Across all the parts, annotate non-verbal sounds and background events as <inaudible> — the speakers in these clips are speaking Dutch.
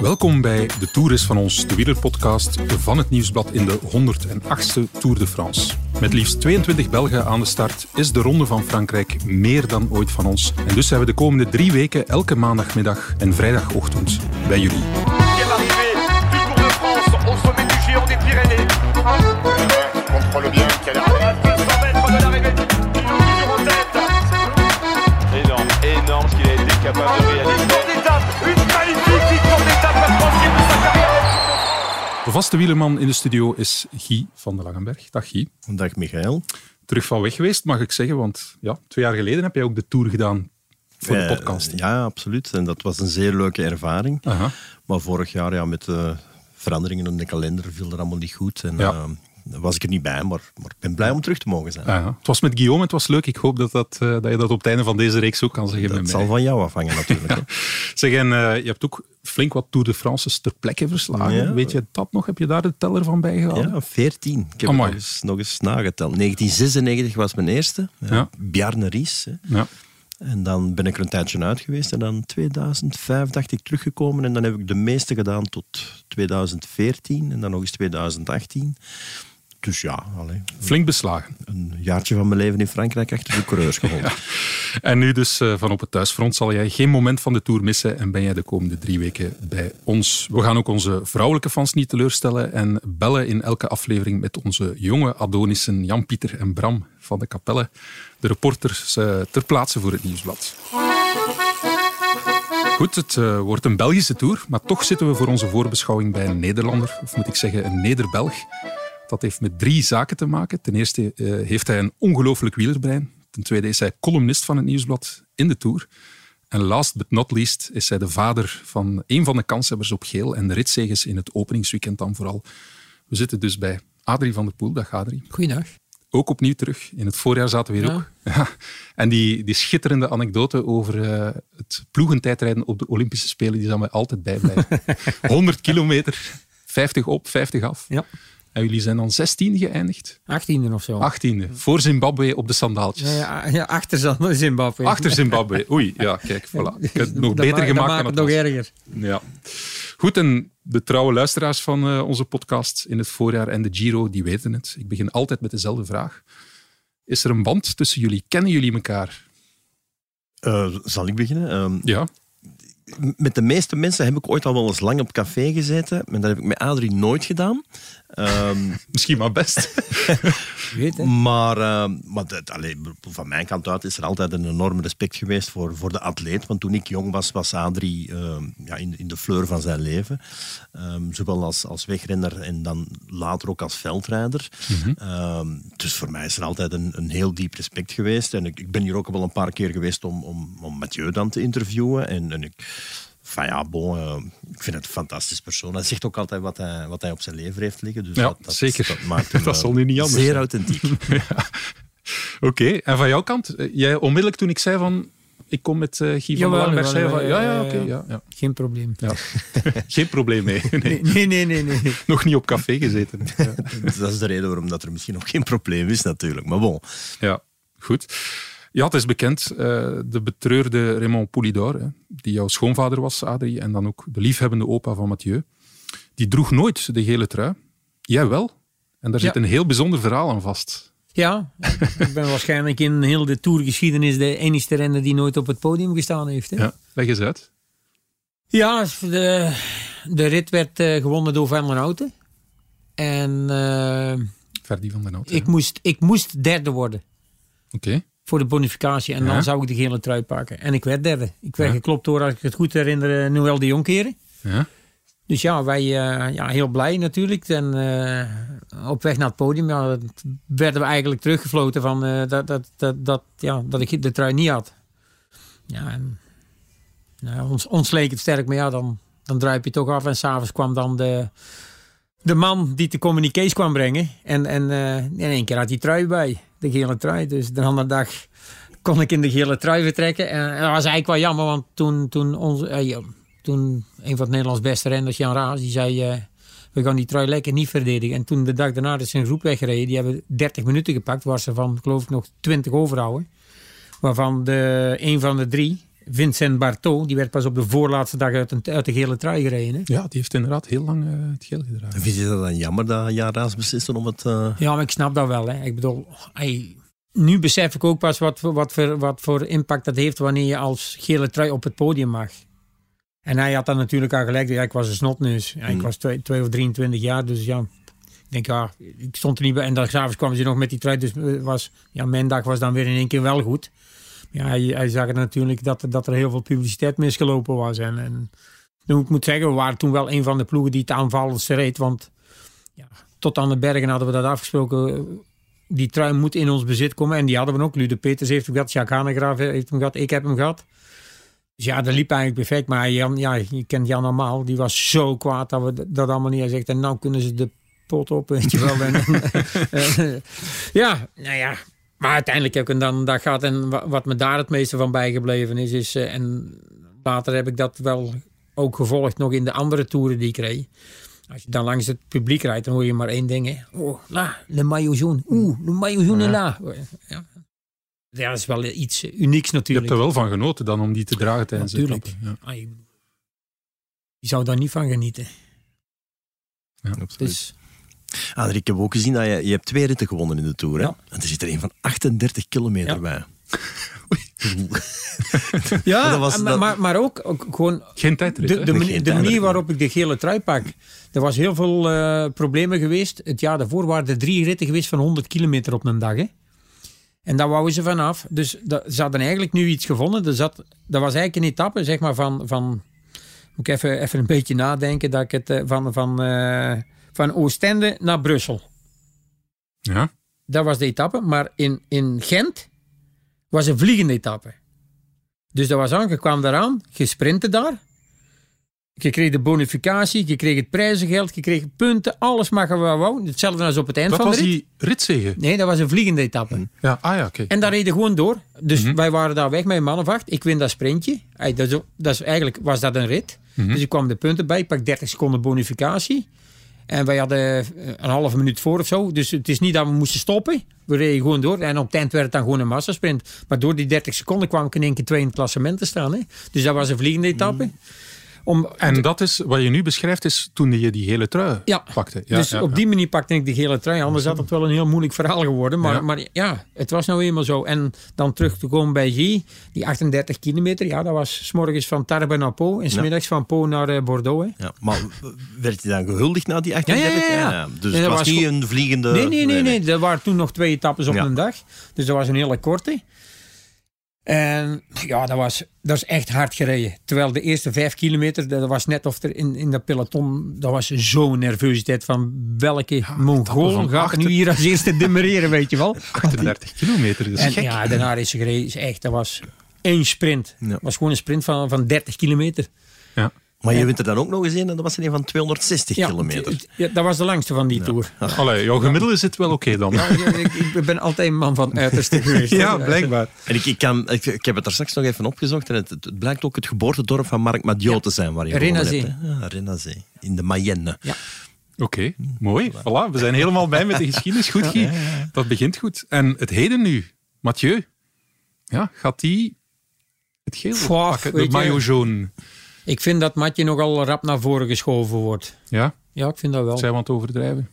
Welkom bij De Tour is van ons, de wielerpodcast van het Nieuwsblad in de 108ste Tour de France. Met liefst 22 Belgen aan de start is de Ronde van Frankrijk meer dan ooit van ons. En dus zijn we de komende drie weken elke maandagmiddag en vrijdagochtend bij jullie. Deuxième arrivée du Tour de France au sommet du géant des Pyrénées. contrôle bien quelle À 200 mètres de l'arrivée du Tour en tête. Énorme, énorme ce qu'il a été capable de réaliser. Vaste wielerman in de studio is Guy van de Langenberg. Dag Guy. Dag Michael. Terug van weg geweest, mag ik zeggen, want ja, twee jaar geleden heb jij ook de Tour gedaan voor de Eh, podcast. Ja, absoluut. En dat was een zeer leuke ervaring. Maar vorig jaar ja, met de veranderingen in de kalender viel dat allemaal niet goed. En Ja. eh, was ik er niet bij, maar, maar ik ben blij om terug te mogen zijn. Aha. Het was met Guillaume, het was leuk. Ik hoop dat, dat, eh, dat je dat op het einde van deze reeks ook kan zeggen dat met zal mij. van jou afhangen natuurlijk. <laughs> Zeg, en eh, je hebt ook flink wat Tour de France's ter plekke verslagen. Ja. Weet je dat nog? Heb je daar de teller van bijgehouden? Ja, 14. Ik heb het nog eens, nog eens nageteld. 1996 was mijn eerste. Ja. Ja. Bjarne Ries. Hè. Ja. En dan ben ik er een tijdje uit geweest. En dan 2005 dacht ik teruggekomen. En dan heb ik de meeste gedaan tot 2014. En dan nog eens 2018. Dus ja, allee, Flink beslagen. een jaartje van mijn leven in Frankrijk achter de coureurs <laughs> geholpen. En nu dus eh, van op het thuisfront zal jij geen moment van de Tour missen en ben jij de komende drie weken bij ons. We gaan ook onze vrouwelijke fans niet teleurstellen en bellen in elke aflevering met onze jonge Adonissen Jan-Pieter en Bram van de Capelle, de reporters eh, ter plaatse voor het Nieuwsblad. Goed, het eh, wordt een Belgische Tour, maar toch zitten we voor onze voorbeschouwing bij een Nederlander, of moet ik zeggen een Neder-Belg. Dat heeft met drie zaken te maken. Ten eerste eh, heeft hij een ongelooflijk wielerbrein. Ten tweede is hij columnist van het Nieuwsblad in de Tour. En last but not least is hij de vader van een van de kanshebbers op geel en de ritzeges in het openingsweekend dan vooral. We zitten dus bij Adrie van der Poel. Dag Adrie. Goeiedag. Ook opnieuw terug. In het voorjaar zaten we hier Ja. ook. Ja. En die, die schitterende anekdote over eh, het ploegentijdrijden op de Olympische Spelen, die zal mij altijd bijblijven. <laughs> 100 kilometer, 50 op, 50 af. Ja. En jullie zijn dan 16 geëindigd. 18e of zo. 18e. Voor Zimbabwe op de sandaaltjes. Ja, ja, ja, achter <laughs> Zimbabwe. Achter Zimbabwe. Oei, ja, kijk, voilà. Ik heb het nog Dat beter ma- gemaakt dat dan maakt het het nog was. erger. Ja. Goed, en de trouwe luisteraars van eh, onze podcast in het voorjaar en de Giro, die weten het. Ik begin altijd met dezelfde vraag. Is er een band tussen jullie? Kennen jullie elkaar? Eh, zal ik beginnen? Ehm, Ja. met de meeste mensen heb ik ooit al wel eens lang op café gezeten. Maar dat heb ik met Adrie nooit gedaan. Ehm, <laughs> Misschien maar best. <laughs> Weet, maar ehm, maar dat, allee, van mijn kant uit is er altijd een enorm respect geweest voor, voor de atleet. Want toen ik jong was, was Adrie ehm, ja, in, in de fleur van zijn leven. Zowel als, als wegrenner en dan later ook als veldrijder. Ehm, dus voor mij is er altijd een, een heel diep respect geweest. En ik, ik ben hier ook al wel een paar keer geweest om, om, om Mathieu dan te interviewen. En, en ik, van ja, bon, eh, ik vind het een fantastisch persoon. Hij zegt ook altijd wat hij, wat hij op zijn lever heeft liggen. Dus Ja, dat, dat, zeker. Dat maakt hem <laughs> Dat eh, zal nu niet anders zeer zijn. authentiek. <laughs> Oké, en van jouw kant? Eh, Jij onmiddellijk toen ik zei van... Ik kom met eh Guy van Jawel, Langenberg, zei je jawel, van... Ja, ja, ja, oké, ja. ja, ja. Geen probleem. ja. <laughs> Geen probleem mee. Nee, Nee, nee, nee, nee. nee. nog niet op café gezeten. Dat is de reden waarom dat er misschien nog geen probleem is natuurlijk. Maar bon, Ja, goed. Ja, het is bekend, eh, de betreurde Raymond Poulidor, hè, die jouw schoonvader was, Adrie, en dan ook de liefhebbende opa van Mathieu, die droeg nooit de gele trui. Jij wel. En daar Ja. zit een heel bijzonder verhaal aan vast. Ja, ik ben waarschijnlijk in heel de tourgeschiedenis de enige renner die nooit op het podium gestaan heeft. Hè? Ja, leg eens uit. Ja, de, de rit werd eh, gewonnen door Van der Houten. En eh, Ferdi van den Hout. ik, moest, ik moest derde worden Oké. Voor de bonificatie. En Ja. dan zou ik de gele trui pakken. En ik werd derde. Ik werd Ja. geklopt door, als ik het goed herinner, eh, Noël de Jonkeren. Ja. Dus ja, wij eh, ja, heel blij natuurlijk. En eh, op weg naar het podium ja, werden we eigenlijk teruggefloten van dat, dat, dat, dat, ja, dat ik de trui niet had. Ja, en, nou, ons, ons leek het sterk, maar ja, dan, dan druip je toch af. En s'avonds kwam dan de, de man die de communiqués kwam brengen. En, en eh, in één keer had die trui bij, de gele trui. Dus de andere dag kon ik in de gele trui vertrekken. En dat was eigenlijk wel jammer, want toen, toen, onze, eh, toen een van het Nederlands beste renners, Jan Raas, die zei... eh, we gaan die trui lekker niet verdedigen. En toen de dag daarna is zijn groep weggereden. Die hebben 30 minuten gepakt, waar ze van, geloof ik, nog 20 overhouden. Waarvan de, een van de drie Vincent Barteau, die werd pas op de voorlaatste dag uit, een, uit de gele trui gereden. Hè? Ja, die heeft inderdaad heel lang eh, het geel gedragen. Vind je dat dan jammer dat Jaraas beslissen om het... eh, Ja, maar ik snap dat wel. Hè. Ik bedoel, nu besef ik ook pas wat, voor- wat, voor, wat voor impact dat heeft wanneer je als gele trui op het podium mag. En hij had dan natuurlijk al gelijk. Ja, ik was een snotneus. Ja, ik Mm. was twee, twee of 23 jaar, dus ja. Ik denk, ja, ik stond er niet bij. En dan s'avonds kwamen ze nog met die trui. Dus eh, was, ja, mijn dag was dan weer in één keer wel goed. Ja, hij, zag natuurlijk dat, dat er heel veel publiciteit misgelopen was. En, en ik moet zeggen, we waren toen wel een van de ploegen die het aanvallendste reed. Want ja, tot aan de bergen hadden we dat afgesproken. Die trui moet in ons bezit komen. En die hadden we ook. Lude Peters heeft hem gehad. Jacques Hanegraaf heeft hem gehad. Ik heb hem gehad. Dus ja, dat liep eigenlijk perfect. Maar Jan, ja, je kent Jan normaal. Die was zo kwaad dat we dat allemaal niet. Hij zegt, en nou kunnen ze de pot op, weet je wel. <laughs> Eh, ja, nou ja. Maar uiteindelijk heb ik hem dan dat gehad. En wa- wat me daar het meeste van bijgebleven is, is eh, en later heb ik dat wel ook gevolgd nog in de andere toeren die ik reed. Als je dan langs het publiek rijdt, dan hoor je maar één ding. Hè. Oh, la, le maillot jaune. Oeh, le maillot jaune là. Ja. ja, dat is wel iets unieks Je natuurlijk. hebt er wel van genoten dan om die te dragen tijdens de Natuurlijk. Ja. Ah, je je zou daar niet van genieten. absoluut. Dus Adrie, ik heb ook gezien dat je, je hebt twee ritten gewonnen in de Tour. Hè? Ja. En er zit er een van 38 kilometer Ja. bij. <laughs> <laughs> ja, dat was- maar, dat- maar, maar ook, ook gewoon Geen tijdrit, de, de, Geen manier, de waarop ik de gele trui pak. Er was heel veel eh, problemen geweest. Het jaar daarvoor waren er drie ritten geweest van 100 kilometer op een dag. Hè? En daar wouden ze vanaf. Dus dat, ze hadden eigenlijk nu iets gevonden. Zat, dat was eigenlijk een etappe zeg maar, van, van... Moet ik even, even een beetje nadenken. Dat ik het, eh, van, van, eh, van Oostende naar Brussel. Ja. Dat was de etappe. Maar in, in Gent was een vliegende etappe. Dus dat was aan, je kwam daaraan, je sprintte daar. Je kreeg de bonificatie, je kreeg het prijzengeld, je kreeg punten, alles mag je wel wou. Hetzelfde als op het eind Dat van de was rit. die ritzegen. Nee, dat was een vliegende etappe. Ja, ah ja, oké. En daar reden gewoon door. Dus Mhm. wij waren daar weg met een man of acht. Ik win dat sprintje. Dat is, dat is, eigenlijk was dat een rit. Mhm. Dus ik kwam de punten bij. Ik pak 30 seconden bonificatie. En wij hadden eh, een halve minuut voor of zo. Dus het is niet dat we moesten stoppen. We reden gewoon door. En op eind werd het dan gewoon een massasprint. Maar door die 30 seconden kwam ik in één keer twee in het klassement te staan. Hè. Dus dat was een vliegende etappe. Mhm. Om, En dat is, wat je nu beschrijft, is toen je die gele trui Ja. pakte. Ja, dus ja, op ja. die manier pakte ik de gele trui. Anders had het wel een heel moeilijk verhaal geworden. Maar Ja. maar ja het was nou eenmaal zo. En dan terug te komen bij G, die 38 kilometer. Ja, dat was s morgens van Tarbes naar Po. En smiddags van Po naar Bordeaux. Hè. Ja, maar werd je dan gehuldigd na die 38? Ja, ja, ja. Dus Nee, het was, was niet een vliegende... nee, nee, nee, nee. Er waren toen nog twee etappes op Ja. een dag. Dus dat was een hele korte. En ja, dat was, dat is echt hard gereden. Terwijl de eerste vijf kilometer, dat was net of er in, in dat peloton, dat was zo'n nervositeit van welke Mongool van gaat nu hier als eerste demereren, weet je wel. <laughs> 38 kilometer, dat is En gek. ja, daarna is ze gereden. Is echt, dat was één sprint. Ja. Het was gewoon een sprint van, van 30 kilometer. Ja. Maar je wint er dan ook nog eens een en dat was er een van 260 Ja, kilometer. ja, dat was de langste van die tour. Allee, jouw gemiddelde zit wel oké dan. Ja, ik, ik ben altijd een man van uiterste geweest. Ja, blijkbaar. En ik, ik, kan, ik, ik heb het er straks nog even opgezocht en het, het, blijkt ook het geboortedorp van Marc Madiot te zijn waar je hebt. Ja, in de Mayenne. Oké, mooi. Voilà, we zijn helemaal bij met de geschiedenis. Goed, Guy. Dat begint goed. En het heden nu. Mathieu. Ja, gaat die het geel pakken? De maillot jaune. Ik vind dat Matje nogal rap naar voren geschoven wordt. Ja, Ja, ik vind dat wel. zijn we aan het overdrijven?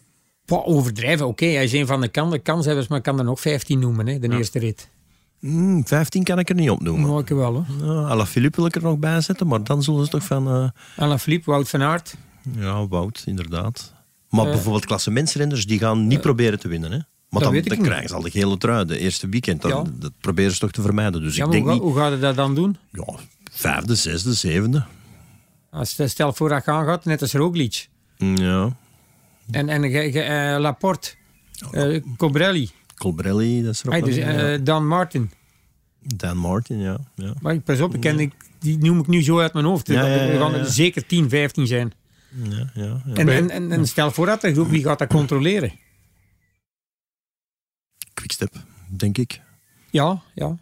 Overdrijven, oké. Hij is een van de kan- kanshebbers, maar ik kan er nog 15 noemen, hè, de eerste rit. Hmm, 15 kan ik er niet opnoemen. Mooi wel, hoor. Ja, Ala Philippe wil ik er nog bij zetten, maar dan zullen ze toch van... eh, Alain Philippe, Wout van Aert. ja, Wout, inderdaad. Maar Eh, bijvoorbeeld klassementsrenners, die gaan niet proberen te winnen. Hè? Maar dan, weet ik dan krijgen ze al de gele trui, de eerste weekend. Dan, Ja. Dat proberen ze toch te vermijden. Dus Ja, ik denk hoe, niet... hoe gaat hij dat dan doen? Ja, vijfde, zesde, zevende. Als, stel voor dat gaan gaat, net als Roglic. Ja, En, en eh, Laporte. eh Cobrelli. Colbrelli, dat is ook Hey, dus, eh. Dan Martin. Dan Martin, ja. ja. Maar pas op, ik ken die, die noem ik nu zo uit mijn hoofd. Ja, Er gaan er zeker 10, 15 zijn. ja, ja, ja. En, en, en, en stel voor dat er groep, wie gaat dat controleren? Quickstep, denk ik. Ja, ja.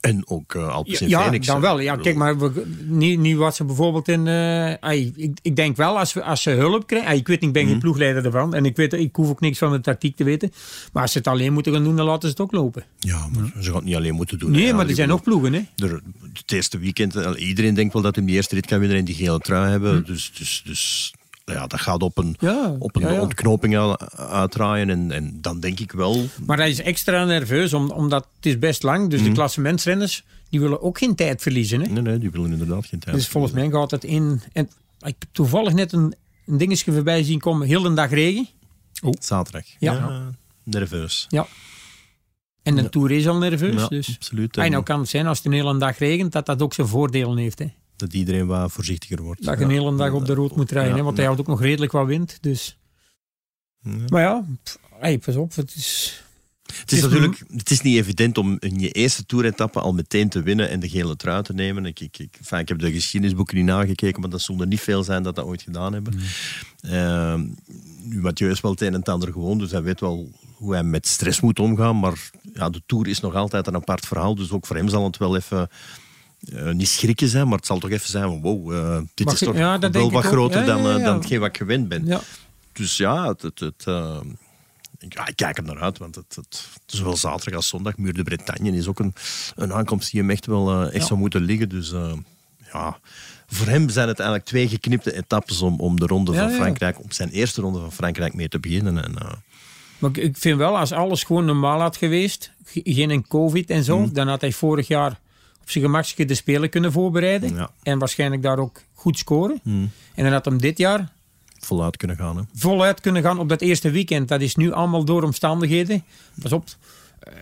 En ook eh Alpes Ja, ja, dan wel. Ja, kijk, maar we, niet, niet wat ze bijvoorbeeld in... eh, ai, ik, ik denk wel, als, we, als ze hulp krijgen... ik weet niet, ik ben Mhm. geen ploegleider ervan. En ik, weet, ik hoef ook niks van de tactiek te weten. Maar als ze het alleen moeten gaan doen, dan laten ze het ook lopen. Ja, maar ze gaan het niet alleen moeten doen. Nee, hè. maar er zijn nog ploegen, hè. er- het eerste weekend, eh, iedereen denkt wel dat hij de eerste rit kan winnen en die gele trui hebben. Dus, dus, dus ja, dat gaat op een. Ja, op een ja, ja. ontknoping uitdraaien. En, en dan denk ik wel... Maar hij is extra nerveus, om, omdat het is best lang. Mhm. Dus de klassementsrenners, die willen ook geen tijd verliezen, hè. Nee, nee, die willen inderdaad geen tijd. Dus volgens mij gaat het in... En ik heb toevallig net een, een dingetje voorbij zien komen. Heel de dag regen. Zaterdag. Ja. nerveus. Ja. En de Ja. Tour is al nerveus. Ja, dus. absoluut. En En nou kan het zijn als het een hele dag regent, dat dat ook zijn voordelen heeft. Hè. Dat iedereen wat voorzichtiger wordt. Dat je een hele dag op de rood moet rijden. Ja, hè, want hij houdt ook nog redelijk wat wind. Dus. Ja. Maar ja, pff, hey, pas op. Het is, Het is natuurlijk het is niet evident om in je eerste toeretappe al meteen te winnen en de gele trui te nemen. Ik, ik, ik, enfin, ik heb de geschiedenisboeken niet nagekeken, maar dat zullen er niet veel zijn dat dat ooit gedaan hebben. Ehm, nu, Mathieu is wel het een en het ander gewoon, dus hij weet wel hoe hij met stress moet omgaan. Maar ja, de Tour is nog altijd een apart verhaal, dus ook voor hem zal het wel even... eh, niet schrikken zijn, maar het zal toch even zijn van wow, eh, dit is toch ja, wel wat groter Ja, dan, ja, eh, dan hetgeen wat ik gewend ben. Dus ja, het, het, het, ik, kijk er naar uit, want het, het, zowel zaterdag als zondag, Muur de Bretagne, is ook een, een aankomst die hem echt wel echt zou moeten liggen. Dus ja, voor hem zijn het eigenlijk twee geknipte etappes om, om de ronde van. Frankrijk, om zijn eerste ronde van Frankrijk mee te beginnen. En, Maar ik, vind wel, als alles gewoon normaal had geweest, ge- geen covid en zo, dan had hij vorig jaar op zijn gemakje de Spelen kunnen voorbereiden. ja, En waarschijnlijk daar ook goed scoren. Hmm. En dan had hem dit jaar voluit kunnen gaan. Hè. voluit kunnen gaan op dat eerste weekend. Dat is nu allemaal door omstandigheden. Pas op,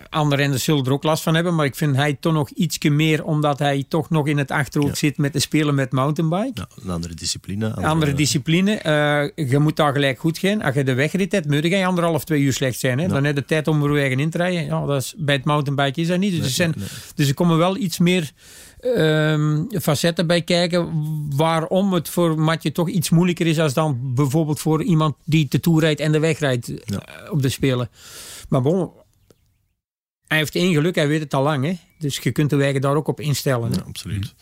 andere renners zullen er ook last van hebben. Maar ik vind hij toch nog ietsje meer, omdat hij toch nog in het achterhoofd zit met te spelen met mountainbike. Ja, een andere discipline. Andere discipline. eh, je moet daar gelijk goed gaan. Als je de wegrit hebt, moet je anderhalf, twee uur slecht zijn. Hè? Dan heb je de tijd om er eigen in te rijden. Ja, dat is, bij het mountainbike is dat niet. Dus, er, zijn, dus er komen wel iets meer ehm, facetten bij kijken. Waarom het voor Matje toch iets moeilijker is als dan bijvoorbeeld voor iemand die de Tour rijdt en de weg rijdt eh, op de Spelen. Maar bon, hij heeft één geluk, hij weet het al lang. Hè? Dus je kunt de wegen daar ook op instellen. Ja, absoluut.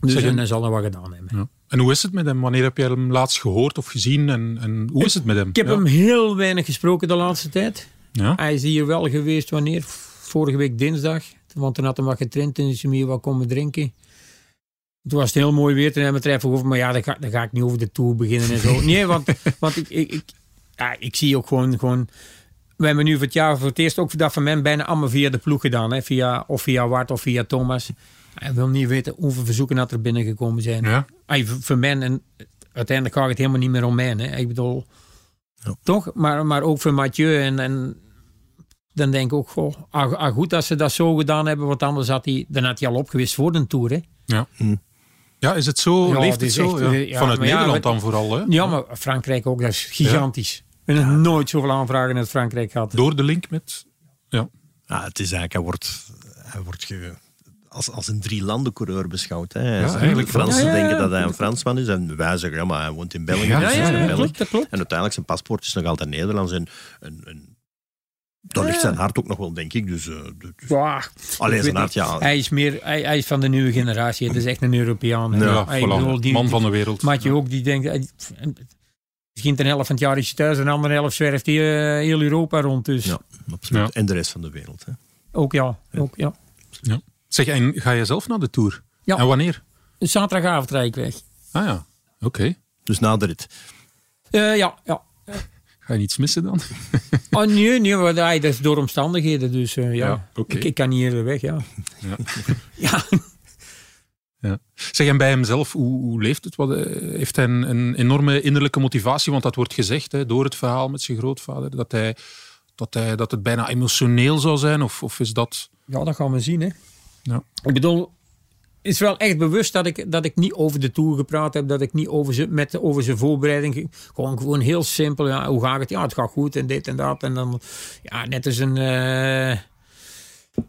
Dus Zeg, en hij zal er wat gedaan hebben. Ja. En hoe is het met hem? Wanneer heb je hem laatst gehoord of gezien? En, en hoe is het met hem? Ik heb Ja. hem heel weinig gesproken de laatste tijd. Ja. Hij is hier wel geweest wanneer? Vorige week dinsdag. Want toen had hij wat getraind en is hij hier wat komen drinken. Toen was het heel mooi weer. Toen hebben we het er even over. Maar ja, dan ga, dan ga ik niet over de tour beginnen en zo. <laughs> Nee, want, want ik, ik, ik, ja, ik zie ook gewoon, gewoon... We hebben nu voor het jaar voor het eerst ook dat van mij bijna allemaal via de ploeg gedaan. Hè? Via, of via Wart of via Thomas. Hij wil niet weten hoeveel verzoeken dat er binnengekomen zijn. Ja. Ay, voor mij, en uiteindelijk gaat het helemaal niet meer om mij. Hè. Ik bedoel, Ja. toch? Maar, maar ook voor Mathieu. En, en dan denk ik ook, goh, ah, ah, goed dat ze dat zo gedaan hebben. Want anders had hij, dan had hij al opgewist voor de Tour. Hè. Ja. Ja, is het zo? Ja, Leeft het zo? echt, Ja. eh, ja, Vanuit Nederland dan vooral. Hè? Ja, maar Frankrijk ook, dat is gigantisch. We hebben nooit zoveel aanvragen uit Frankrijk gehad. Door de link met... Ja. Ja, het is eigenlijk, hij wordt, hij wordt ge, als, als een drie landen coureur beschouwd. Hè. Ja, eigenlijk. Fransen Ja, ja, ja. denken dat hij een Fransman is en wij zeggen, ja, maar hij woont in België. Ja, dus Ja, is ja, een ja, Belg. klopt, dat klopt. En uiteindelijk zijn paspoort is nog altijd Nederlands. En, en, en daar ligt zijn hart ook nog wel, denk ik. Dus, eh, dus- Ja, alleen zijn hart, ja. Hij is, meer, hij, hij is van de nieuwe generatie. Het is echt een Europeaan. Ja, voilà. die- Man van de wereld. Maatje Ja. ook, die denkt... Misschien de helft van het jaar is hij thuis en de andere helft zwerft hij eh, heel Europa rond. Dus ja, absoluut. Ja. En de rest van de wereld. Hè. ook ja. Ook, ja. Zeg, en ga je zelf naar de Tour? Ja. En wanneer? Zaterdagavond rijd ik weg. Ah ja, oké. Dus na de rit. Eh, ja, ja. Ga je niets missen dan? <laughs> Oh nee, nee maar dat dat is door omstandigheden. Dus eh, ja, Ja, oké. ik, ik kan niet eerder weg, ja. Ja. <laughs> Ja, Ja. Zeg, en bij hemzelf, hoe, hoe leeft het? Wat, eh, heeft hij een, een enorme innerlijke motivatie? Want dat wordt gezegd hè, door het verhaal met zijn grootvader. Dat, hij, dat, hij, dat het bijna emotioneel zou zijn? Of, of is dat... ja, dat gaan we zien, hè. Ja. Ik bedoel, het is wel echt bewust dat ik, dat ik niet over de Tour gepraat heb. Dat ik niet over zijn, met, over zijn voorbereiding... ge- Gewoon, gewoon heel simpel. Ja, hoe gaat het? Ja, het gaat goed en dit en dat. En dan, ja, net als een... eh,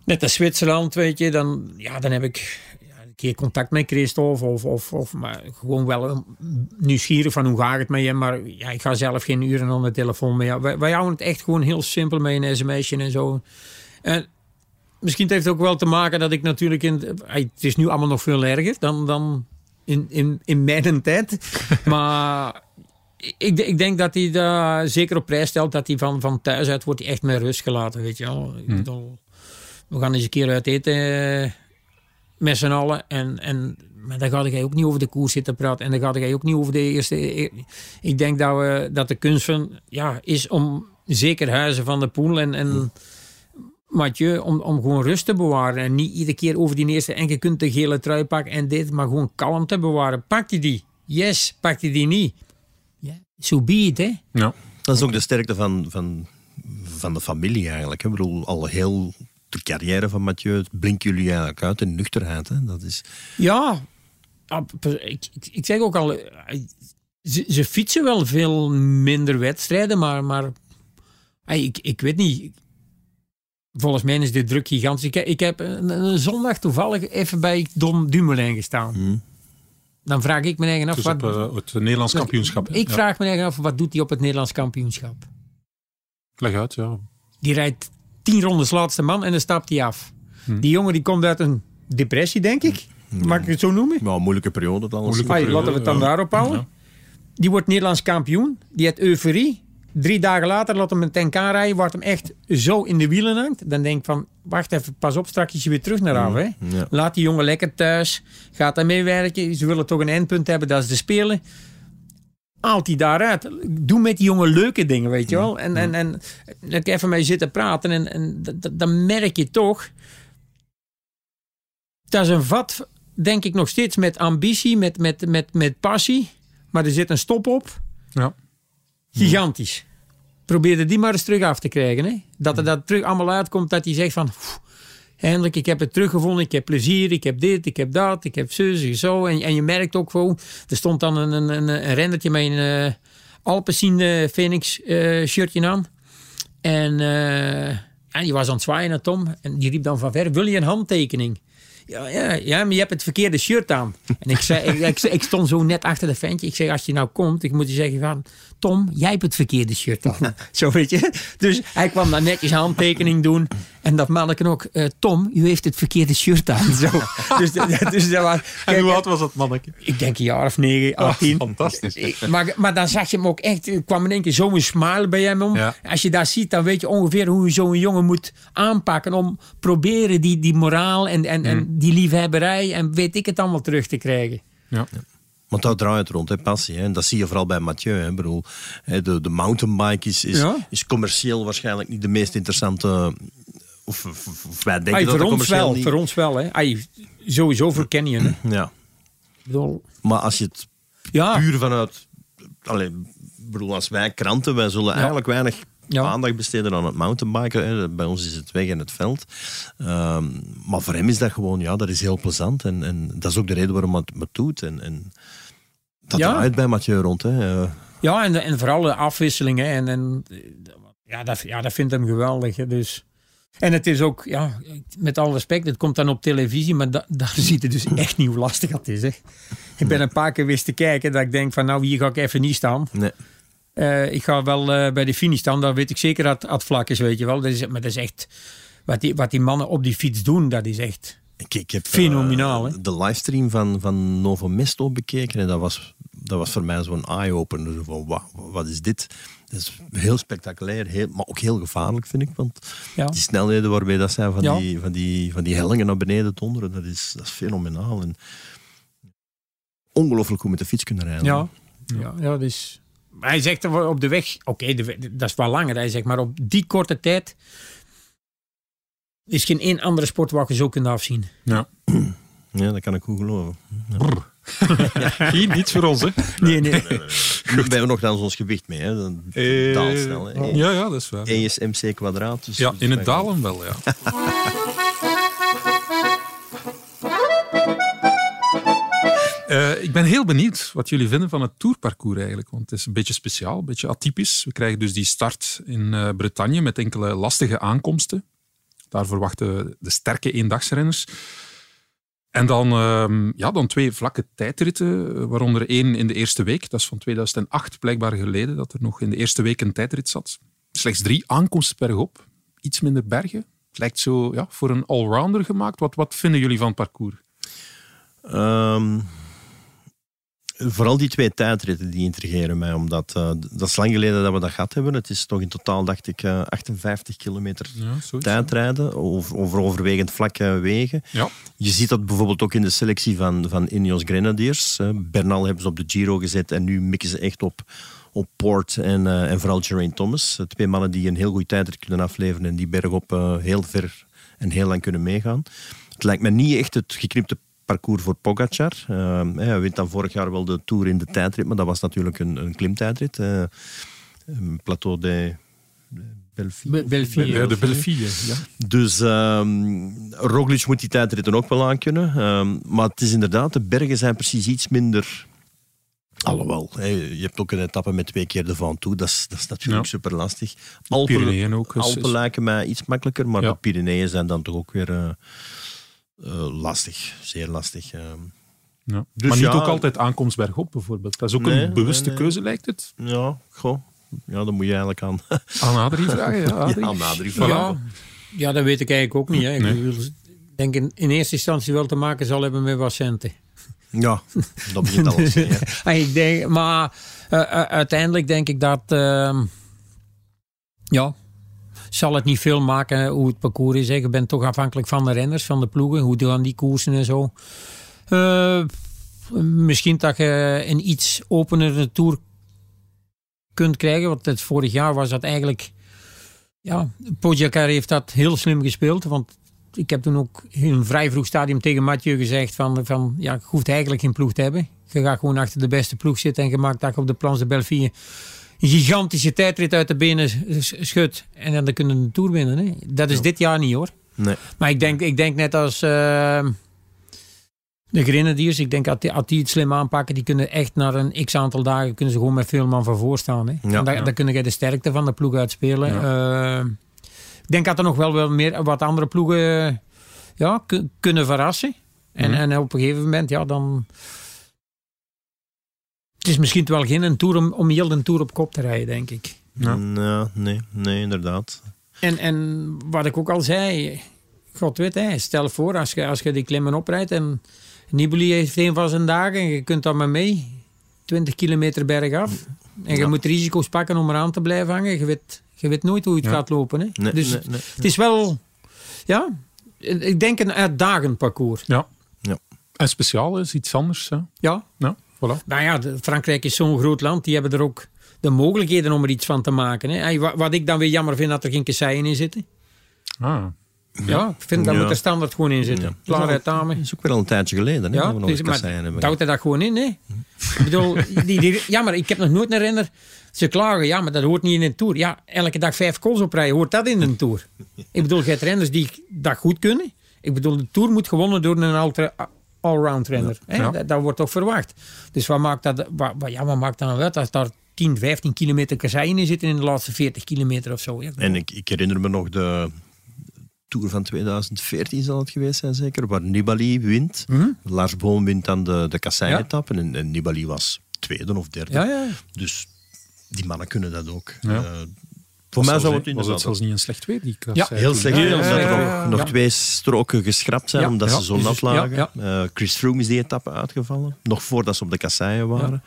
net als Zwitserland, weet je. Dan, ja, dan heb ik een keer contact met Christophe. Of, of, of maar gewoon wel een- nieuwsgierig van hoe gaat het met je. Maar ja, ik ga zelf geen uren aan de telefoon mee. Ja, wij, wij houden het echt gewoon heel simpel met een sms'je en zo. En misschien heeft het ook wel te maken dat ik natuurlijk in. Het is nu allemaal nog veel erger dan, dan in, in, in mijn tijd. <laughs> maar ik, ik denk dat hij daar zeker op prijs stelt dat hij van, van thuis uit wordt echt met rust gelaten. Weet je wel. Bedoel, we gaan eens een keer uit eten eh, met z'n allen. En, en, maar dan gaat hij ook niet over de koers zitten praten. En dan gaat hij ook niet over de eerste. Ik denk dat, we, dat de kunst van, ja, is om zeker huizen van de poel en. en Mathieu, om, om gewoon rust te bewaren. En niet iedere keer over die eerste. En je kunt de gele trui pakken en dit. Maar gewoon kalm te bewaren. Pakt hij die? Yes. Pakt hij die niet? Ja, so be it, hè. Ja. Dat is ook de sterkte van, van, van de familie eigenlijk. Hè. Ik bedoel, al heel de carrière van Mathieu blinken jullie eigenlijk uit in nuchterheid. Hè. Dat is... Ja, ah, ik, ik, zeg ook al, eh, ze, ze fietsen wel veel minder wedstrijden, maar, maar ik, ik weet niet. Volgens mij is de druk gigantisch. Ik, heb- ik heb een, een zondag toevallig even bij Don Dumoulin gestaan. Hmm. Dan vraag ik me eigen af, Dus wat, op eh, het Nederlands kampioenschap. hè? ik Ja. vraag me eigen af, wat doet hij op het Nederlands kampioenschap? Leg uit, ja. Die rijdt tien rondes laatste man en dan stapt hij af. Hm. Die jongen die komt uit een depressie, denk ik. Mag ik het zo noemen? Ja, een moeilijke periode dan. Moeilijke Ai, periode, laten we het dan ja. daarop houden. Ja. Die wordt Nederlands kampioen. Die heeft euforie. Drie dagen later laat hem een 10K rijden, wordt hem echt zo in de wielen hangt. Dan denk ik van, wacht even, pas op, straks is je weer terug naar af. Hè? Ja. Laat die jongen lekker thuis. Gaat daarmee werken. Ze willen toch een eindpunt hebben, dat is de spelen. Haalt die daaruit. Doe met die jongen leuke dingen, weet je wel. En, en, en dan kan ik even mee zitten praten en, en dan merk je toch... Dat is een vat, denk ik nog steeds, met ambitie, met, met, met, met passie. Maar er zit een stop op. Ja. Gigantisch. Probeer er die maar eens terug af te krijgen. Hè? Dat er dat terug allemaal uitkomt dat hij zegt van... "Pff, Eindelijk, ik heb het teruggevonden. Ik heb plezier. Ik heb dit, ik heb dat. Ik heb zus, ik zo. En, en je merkt ook gewoon... Er stond dan een, een, een, rendertje met een eh Alpecin eh, Phoenix eh, shirtje aan. En eh, ja, die was aan het zwaaien naar Tom. En die riep dan van ver, wil je een handtekening? Ja, ja, ja, maar je hebt het verkeerde shirt aan. En ik, zei, ik, ik stond zo net achter de ventje. Ik zeg, als je nou komt, ik moet je zeggen van... Tom, jij hebt het verkeerde shirt aan. <laughs> zo weet je. Dus hij kwam dan netjes een handtekening doen. En dat manneken ook. eh, Tom, u heeft het verkeerde shirt aan. Zo. <laughs> dus, dus dat was, En hoe oud was dat manneke? ik denk een jaar of negen, Ah, 18. fantastisch. Ik- Maar, maar dan zag je hem ook echt, er kwam in één keer zo'n smile bij hem om. Ja. Als je dat ziet, dan weet je ongeveer hoe je zo'n jongen moet aanpakken om proberen die, die moraal en, en, Mm. en die liefhebberij en weet ik het allemaal terug te krijgen. Ja. Want daar draait het rond, hè, passie. Hè. En dat zie je vooral bij Mathieu. Hè. Ik bedoel, hè, de, de mountainbike is, is, Ja. is commercieel waarschijnlijk niet de meest interessante... Of, of, of wij denken Ai, dat voor, het ons commercieel wel, niet... voor ons wel. Hè. Ai, sowieso voor Canyon. Hè. <clears throat> Ja. Bedoel, Maar als je het Ja, puur vanuit... Allee, ik bedoel, als wij kranten, wij zullen eigenlijk weinig Ja. aandacht besteden aan het mountainbiken. Hè. Bij ons is het weg en het veld. Ehm, maar voor hem is dat gewoon, ja, dat is heel plezant. En, en dat is ook de reden waarom hij het, het doet. En, en dat Ja. draait bij Mathieu rond. Hè. Eh, ja en, en vooral de afwisselingen. En, en, ja, dat, ja, dat vindt hem geweldig. Hè. Dus. En het is ook, ja, met alle respect, het komt dan op televisie, maar da- daar <laughs> ziet het dus echt niet hoe lastig het is. Hè. Ik ben een paar keer wist te kijken dat ik denk van nou, hier ga ik even niet staan. nee. Eh, ik ga wel eh, bij de finish staan, dan weet ik zeker dat het vlak is, weet je wel. Dat is, maar dat is echt, wat die, wat die mannen op die fiets doen, dat is echt... Ik, ik heb Fenomenaal, de livestream van, van Novo Mesto bekeken en dat was, dat was voor mij zo'n eye-opener. Van, wauw, wat is dit? Dat is heel spectaculair, heel, maar ook heel gevaarlijk vind ik. Want Ja. die snelheden waarbij dat zijn van, Ja. die, van, die, van die hellingen naar beneden donderen, dat is, dat is fenomenaal. En ongelooflijk hoe met de fiets kunnen rijden. Ja, ja, ja dus. Maar hij zegt er op de weg, oké, dat is wel langer. Hij zegt, maar op die korte tijd is geen één andere sport waar je zo kunt afzien. Ja. Ja, dat kan ik goed geloven. <laughs> Hier, niets voor ons, hè? Nee, nee. We hebben nog dan ons gewicht mee. Hè. Dan Eh, daalt snel. Hè. Ja, ja, dat is waar. E is mc kwadraat. Dus Ja, in het dalen wel, ja. <laughs> Eh, ik ben heel benieuwd wat jullie vinden van het tourparcours eigenlijk. Want het is een beetje speciaal, een beetje atypisch. We krijgen dus die start in eh, Bretagne met enkele lastige aankomsten. Daar verwachten de sterke eendagsrenners. En dan, ehm, ja, dan twee vlakke tijdritten, eh, waaronder één in de eerste week. Dat is van 2008 blijkbaar geleden, dat er nog in de eerste week een tijdrit zat. Slechts drie aankomsten bergop, iets minder bergen. Het lijkt zo ja, voor een allrounder gemaakt. Wat, wat vinden jullie van het parcours? Ehm, vooral die twee tijdritten die intrigeren mij, omdat eh, dat is lang geleden dat we dat gehad hebben. Het is toch in totaal, dacht ik, eh, 58 kilometer Ja, zoiets, tijdrijden over, over overwegend vlakke wegen. Ja. Je ziet dat bijvoorbeeld ook in de selectie van, van Ineos Grenadiers. Eh, Bernal hebben ze op de Giro gezet en nu mikken ze echt op, op Port en, eh, en vooral Geraint Thomas. Eh, Twee mannen die een heel goede tijdrit kunnen afleveren en die bergop eh, heel ver en heel lang kunnen meegaan. Het lijkt me niet echt het geknipte parcours voor Pogacar. Eh, hij wint dan vorig jaar wel de Tour in de tijdrit, maar dat was natuurlijk een, een klimtijdrit. eh, een plateau de Belfi. Be- Belfi, Ja, de Belfie, ja. Dus ehm Roglic moet die tijdritten ook wel aankunnen. Ehm maar het is inderdaad, de bergen zijn precies iets minder... Alhoewel, hè, je hebt ook een etappe met twee keer de Van toe. Dat is, dat is natuurlijk Ja. super lastig. Pyreneeën ook. is- Alpen is- lijken mij iets makkelijker, maar Ja. de Pyreneeën zijn dan toch ook weer eh, eh, lastig. Zeer lastig. ehm. ja. Dus maar niet ja. ook altijd aankomst bergop, bijvoorbeeld. Dat is ook Nee, een bewuste nee, nee. keuze, lijkt het. ja, goh. Ja, dan moet je eigenlijk aan, <laughs> Aan Adrie vragen. Ja, Adrie. ja, aan Adrie Voilà. Ja, ja, dat weet ik eigenlijk ook niet. Hè. Ik Nee. denk in, in eerste instantie wel te maken zal hebben met wat centen. Ja, dat begint alles. hè, ja. <laughs> Ik denk, maar eh, eh, uiteindelijk denk ik dat. ehm, ja. Zal het niet veel maken hoe het parcours is. Hè. Je bent toch afhankelijk van de renners, van de ploegen. Hoe gaan die koersen en zo. Eh, misschien dat je een iets openere tour kunt krijgen. Want het vorig jaar was dat eigenlijk. Ja, Pogacar heeft dat heel slim gespeeld. Want ik heb toen ook in een vrij vroeg stadium tegen Mathieu gezegd van, van ja, je hoeft eigenlijk geen ploeg te hebben. Je gaat gewoon achter de beste ploeg zitten en je maakt dat op de Plans de Belleville een gigantische tijdrit uit de benen schudt. En dan kunnen we de Tour winnen. Hè. Dat is dit jaar niet hoor. Nee. Maar ik denk, ik denk net als eh, de Grenadiers, ik denk dat die, als die het slim aanpakken, die kunnen echt na een x aantal dagen kunnen ze gewoon met veel man van voor staan. Hè. Ja. en daar, Ja. daar kun je de sterkte van de ploeg uitspelen. Eh, ik denk dat er nog wel, wel meer, wat andere ploegen ja, ku- kunnen verrassen. En, Mhm. en op een gegeven moment, ja, dan... Het is misschien wel geen een tour om, om heel de tour op kop te rijden, denk ik. Ja. Ja, nee, nee, inderdaad. En, en wat ik ook al zei, God weet, hè, stel voor als je, als je die klimmen oprijdt en Nibali heeft een van zijn dagen en je kunt daar maar mee, 20 kilometer bergaf. En je Ja. moet risico's pakken om eraan te blijven hangen. Je weet, je weet nooit hoe het Ja. gaat lopen. Hè. Nee, dus nee, nee. het is wel, ja, ik denk een uitdagend parcours. Ja. Ja. En speciaal is iets anders. Hè? Ja, Ja, voilà. Nou ja, Frankrijk is zo'n groot land. Die hebben er ook de mogelijkheden om er iets van te maken. Hè. Wat ik dan weer jammer vind, dat er geen kasseien in zitten. Ah, Ja, ik vind dat Ja. moet er standaard gewoon in zitten. Ja. Klaar uit Dat is ook weer al een tijdje geleden hè, Ja, dat we nog dus, eens maar kasseien hebben. houdt er dat gewoon in, hè? Ik bedoel, die, die, ja, maar ik heb nog nooit een renner. Ze klagen, ja, maar dat hoort niet in een tour. Ja, elke dag vijf calls oprijden, hoort dat in een tour? Ik bedoel, je hebt renners die dat goed kunnen. Ik bedoel, de tour moet gewonnen door een ultra- allround renner. hè? Ja. Dat, dat wordt toch verwacht. Dus wat maakt dat, wat, wat- ja, wat maakt dat nou uit als daar 10, 15 kilometer kasseien in zitten in de laatste 40 kilometer of zo? Ja, En ik, ik herinner me nog de Tour van 2014 zal het geweest zijn zeker, waar Nibali wint. Mhm. Lars Boom wint dan de, de kasseien-etappe en, en Nibali was tweede of derde. ja, ja. Dus die mannen kunnen dat ook. Ja. Eh, voor mij zou het was inderdaad het zelfs niet een slecht weer, die klas. Ja, zei Heel slecht, Ja, ja, omdat ja, er ja, nog, ja. Ja. twee stroken geschrapt zijn, Ja, omdat ja. ze zo Dus- nat ja, lagen. ja. Eh, Chris Froome is die etappe uitgevallen, nog voordat ze op de kasseien waren.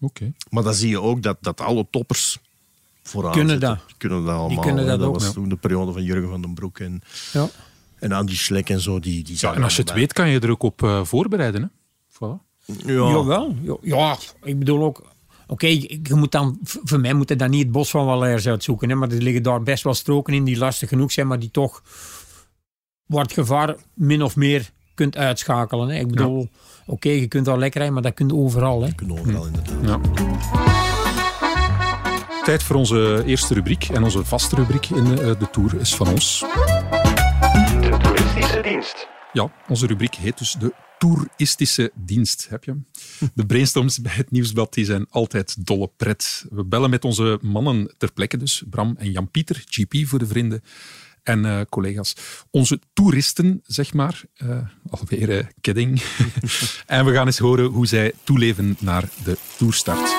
Oké. Maar dan zie je ook dat, dat alle toppers vooraan Kunnen zitten. dat. Die kunnen dat allemaal. kunnen hè. dat dat ook, was ja. toen de periode van Jurgen van den Broek en, ja. en Andy Schleck en zo. Die, die Ja, en als je het weet, kan je er ook op eh, voorbereiden. Hè? Voilà. Ja. Jawel. Ja, ja, ik bedoel ook... Oké, je moet dan, voor mij moet je dan niet het bos van Valers uitzoeken. Hè, maar er liggen daar best wel stroken in die lastig genoeg zijn, maar die toch wat gevaar min of meer kunt uitschakelen. Hè. Ik bedoel, oké, je kunt wel lekker rijden, maar dat kun je overal. Hè. Kunnen overal inderdaad. Ja. Tijd voor onze eerste rubriek. En onze vaste rubriek in de, de Tour is van ons. De toeristische dienst. Ja, onze rubriek heet dus de Toeristische Dienst. Heb je hem? De brainstorms bij het Nieuwsblad die zijn altijd dolle pret. We bellen met onze mannen ter plekke dus. Bram en Jan-Pieter, GP voor de vrienden. En eh, collega's. Onze toeristen, zeg maar. Eh, alweer eh, kidding. <laughs> en we gaan eens horen hoe zij toeleven naar de toerstart.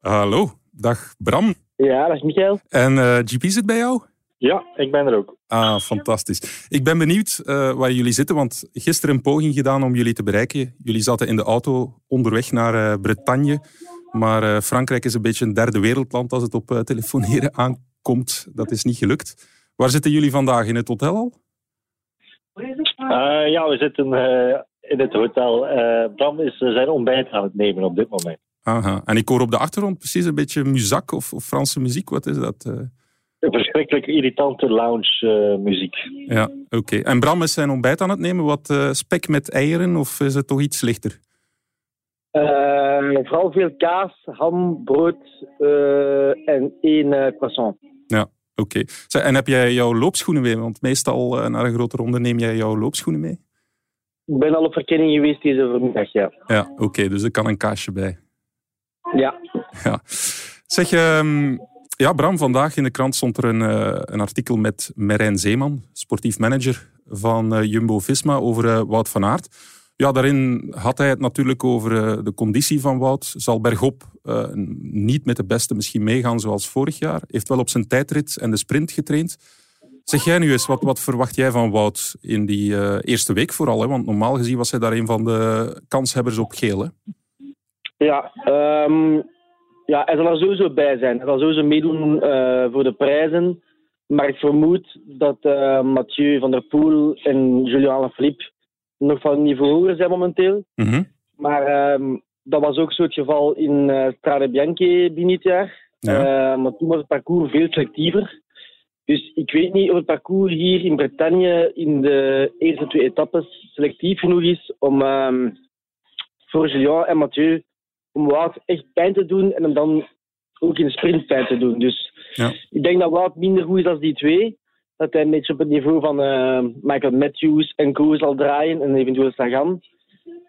Hallo, dag Bram. Ja, dat is Michael. En eh, GP zit bij jou? Ja, ik ben er ook. Ah, fantastisch. Ik ben benieuwd eh, waar jullie zitten, want gisteren een poging gedaan om jullie te bereiken. Jullie zaten in de auto onderweg naar eh, Bretagne. Maar Frankrijk is een beetje een derde wereldland als het op telefoneren <laughs> aankomt. Dat is niet gelukt. Waar zitten jullie vandaag? In het hotel al? Ja, we zitten in het hotel. Bram is zijn ontbijt aan het nemen op dit moment. Aha. En ik hoor op de achtergrond precies een beetje muzak of, of Franse muziek. Wat is dat? eh? Een verschrikkelijk irritante lounge eh, muziek. Ja, oké. En Bram is zijn ontbijt aan het nemen. Wat eh, spek met eieren of is het toch iets lichter? Eh, vooral veel kaas, ham, brood en één croissant. Ja, oké. En heb jij jouw loopschoenen mee? Want meestal naar een grote ronde neem jij jouw loopschoenen mee. Ik ben al op verkenning geweest deze vanmiddag, ja. Ja, oké. dus er kan een kaasje bij. Ja, Ja. Zeg, ehm, ja, Bram, vandaag in de krant stond er een, eh, een artikel met Merijn Zeeman, sportief manager van eh, Jumbo-Visma, over eh, Wout van Aert. Ja, daarin had hij het natuurlijk over de conditie van Wout. Zal bergop niet met de beste misschien meegaan zoals vorig jaar. Heeft wel op zijn tijdrit en de sprint getraind. Zeg jij nu eens, wat, wat verwacht jij van Wout in die eerste week vooral? Hè? Want normaal gezien was hij daar een van de kanshebbers op geel. Ja, ehm, ja, hij zal er sowieso bij zijn. Hij zal sowieso meedoen eh, voor de prijzen. Maar ik vermoed dat eh, Mathieu van der Poel en Julian Alaphilippe nog van een niveau hoger zijn momenteel. Mhm. Maar ehm, dat was ook zo het geval in eh Strade Bianche binnen dit jaar. Ja. Maar toen was het parcours veel selectiever. Dus ik weet niet of het parcours hier in Bretagne in de eerste twee etappes selectief genoeg is om ehm, voor Julien en Mathieu om Wout echt pijn te doen en hem dan ook in de sprint pijn te doen. Dus Ja. ik denk dat Wout minder goed is dan die twee. Dat hij een beetje op het niveau van eh, Michael Matthews en Co zal draaien en eventueel Sagan.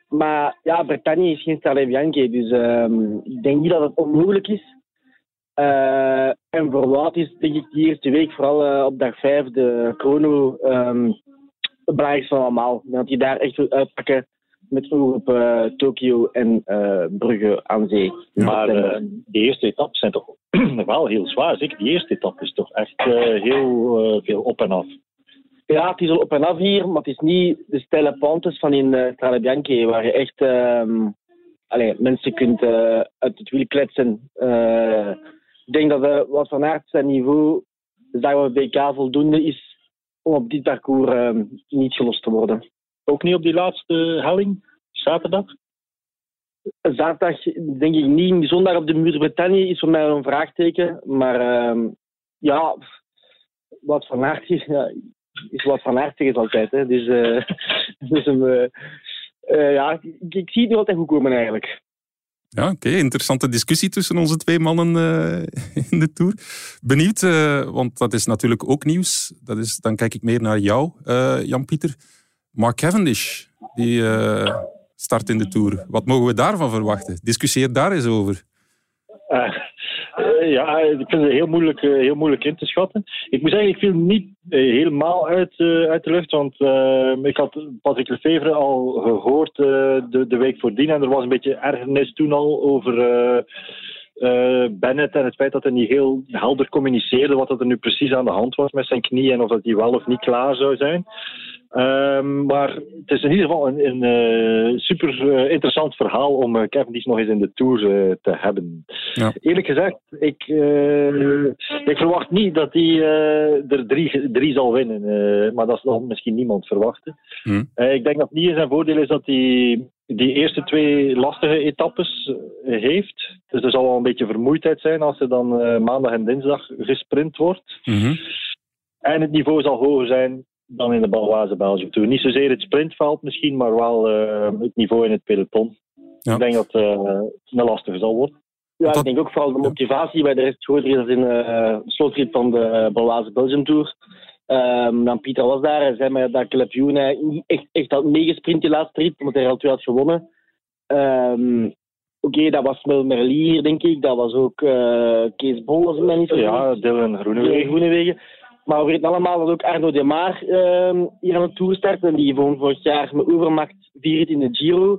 Maar ja, Bretagne is geen Strade Bianche, dus ehm, ik denk niet dat het onmogelijk is. Eh, en voor Wout is denk ik die eerste week, vooral eh, op dag 5, de chrono, ehm, het belangrijkste van allemaal. Dat hij daar echt wil uitpakken met oog op eh, Tokio en eh, Brugge aan zee. Maar Dat, eh, die eerste etappes zijn toch <clears throat> wel heel zwaar. Zeker die eerste etappe is toch echt heel veel op en af. Ja, het is al op en af hier, maar het is niet de steile pentes van in uh, Strade Bianche, waar je echt ehm allee, mensen kunt uit het wiel kletsen. Ik denk dat uh, wat van Aert zijn niveau, dus daar waar BK voldoende is, om op dit parcours ehm, niet gelost te worden. Ook niet op die laatste helling, zaterdag. Zaterdag denk ik niet. Zondag op de Muur Bretagne is voor mij een vraagteken. Maar ehm, ja, wat van Aert is, ja, is wat van Aert is altijd. Hè. Dus, eh, <laughs> dus hem, eh, eh, ja, ik, ik zie het nu altijd goed komen eigenlijk. Ja, oké. Interessante discussie tussen onze twee mannen eh, <laughs> in de Tour. Benieuwd, eh, want dat is natuurlijk ook nieuws. Dat is, dan kijk ik meer naar jou, eh, Jan-Pieter. Mark Cavendish, die eh, start in de Tour. Wat mogen we daarvan verwachten? Discussieer daar eens over. Eh, eh, ja, ik vind het heel moeilijk, heel moeilijk in te schatten. Ik moet zeggen, ik viel niet helemaal uit, uit de lucht. Want ik had Patrick Lefevre al gehoord eh, de, de week voordien. En er was een beetje ergernis toen al over Bennett. En het feit dat hij niet heel helder communiceerde wat er nu precies aan de hand was met zijn knie. En of dat hij wel of niet klaar zou zijn. Ehm, maar het is in ieder geval een, een eh, super eh, interessant verhaal om uh, Cavendish nog eens in de Tour uh, te hebben. Ja. Eerlijk gezegd, ik, uh, ik verwacht niet dat hij er drie, drie zal winnen. maar dat zal misschien niemand verwachten. Hmm. ik denk dat het niet in zijn voordeel is dat hij die eerste twee lastige etappes heeft. Dus er zal wel een beetje vermoeidheid zijn als er dan maandag en dinsdag gesprint wordt. Mm-hmm. En het niveau zal hoger zijn dan in de Balwaze Belgium Tour. Niet zozeer het sprintveld misschien, maar wel uh, het niveau in het peloton. Ja. Ik denk dat uh, het een lastige zal worden. Ja, dat... ik denk ook vooral de motivatie bij de rest groter is in de uh, slotrit van de Balwaze Belgium Tour. Um, dan Pieter was daar en zei mij dat Klepioen niet echt, echt had meegesprint die laatste rit, omdat hij er al twee had gewonnen. Um, Oké, okay, dat was Mel Merlier, denk ik. Dat was ook uh, Kees Bol, als ik mij niet vergis. Ja, Dylan Groenewegen. Groenewegen. Maar we weten allemaal dat ook Arno de Maar uh, hier aan de Tour start. En die won vorig jaar met overmacht vier in de Giro.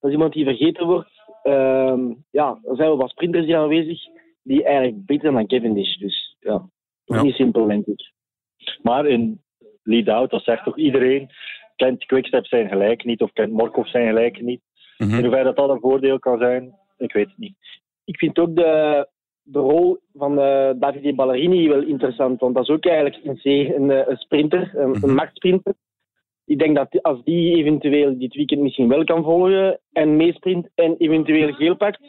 Dat is iemand die vergeten wordt. ehm, ja, er zijn wel wat sprinters hier aanwezig die eigenlijk beter zijn dan Cavendish. Dus Ja. niet simpel, denk ik. Maar in lead-out, dat zegt toch iedereen, kent Quickstep zijn gelijk niet of kent Morkov zijn gelijk niet. Mhm. In hoeverre dat dat een voordeel kan zijn, ik weet het niet. Ik vind ook de, de rol van eh Davide Ballerini wel interessant, want dat is ook eigenlijk een, zeer- een, eh, een sprinter, een, een machtsprinter. Ik denk dat als die eventueel dit weekend misschien wel kan volgen en meesprint en eventueel geel pakt,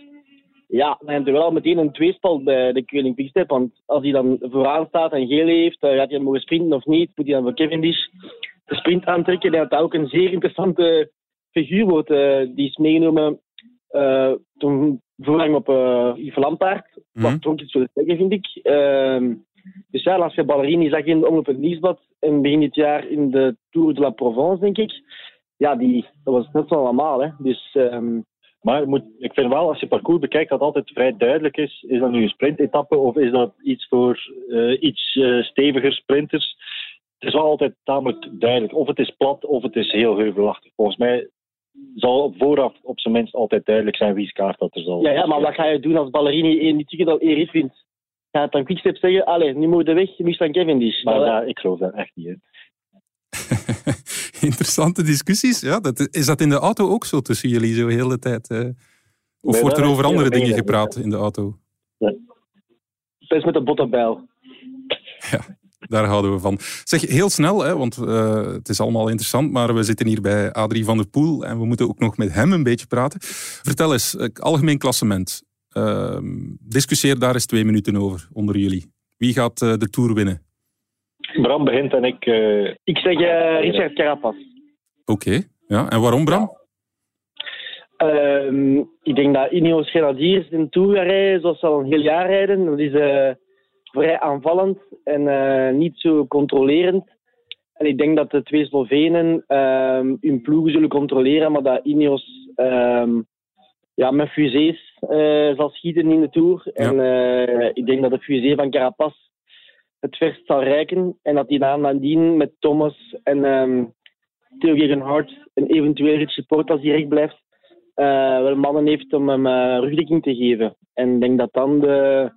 ja, dan heb je wel meteen een tweespal bij de Koning Quickstep. Want als hij dan vooraan staat en geel heeft, gaat hij dan mogen sprinten of niet? Moet hij dan voor Cavendish de sprint aantrekken? Dat dat ook een zeer interessante figuur wordt. eh, die is meegenomen toen voorrang op eh Yves Lampaard. Mhm. Wat ook iets willen zeggen, vind ik. Ehm, dus ja, als je Ballerini zag in de Omloop het Nieuwsblad en begin dit jaar in de Tour de la Provence, denk ik. Ja, die, dat was net zo allemaal. Hè. Dus ehm, Maar moet, ik vind wel, als je parcours bekijkt, dat het altijd vrij duidelijk is. Is dat nu een sprintetappe of is dat iets voor eh, iets eh, steviger sprinters? Het is wel altijd tamelijk duidelijk. Of het is plat of het is heel heuvelachtig. Volgens mij zal op vooraf op zijn minst altijd duidelijk zijn wie's kaart dat er zal. Ja, ja, maar wat ga je doen als Ballerini één die ticket al eerder vindt? Ga je dan Quickstep zeggen, allee, nu moet je weg, nu staan Cavendish. Maar Dat- ja, ik geloof daar echt niet in. <laughs> Interessante discussies. Ja, dat, is dat in de auto ook zo tussen jullie zo de hele tijd? eh? Of Nee, wordt er over andere dingen gepraat in de auto? Dat is met de bottenbijl. Daar houden we van. Zeg, heel snel, hè, want eh, het is allemaal interessant, maar we zitten hier bij Adrie van der Poel en we moeten ook nog met hem een beetje praten. Vertel eens, eh, algemeen klassement. Ehm, discussieer daar eens twee minuten over, onder jullie. Wie gaat eh, de Tour winnen? Bram begint en ik. Ik zeg Richard Carapaz. Oké, ja. En waarom, Bram? Ehm, ik denk dat Ineos Grenadiers in Tour gaan rijden zoals ze al een heel jaar rijden. Dat is vrij aanvallend en eh, niet zo controlerend. En ik denk dat de twee Slovenen ehm, hun ploegen zullen controleren, maar dat Ineos ehm, ja, met fusées eh, zal schieten in de Tour. En eh, ik denk dat de fusée van Carapaz het verst zal reiken. En dat hij dan nadien met Thomas en ehm Theo Gegenhardt en eventueel Richie Porte als hij recht blijft, eh, wel mannen heeft om hem eh, rugdekking te geven. En ik denk dat dan de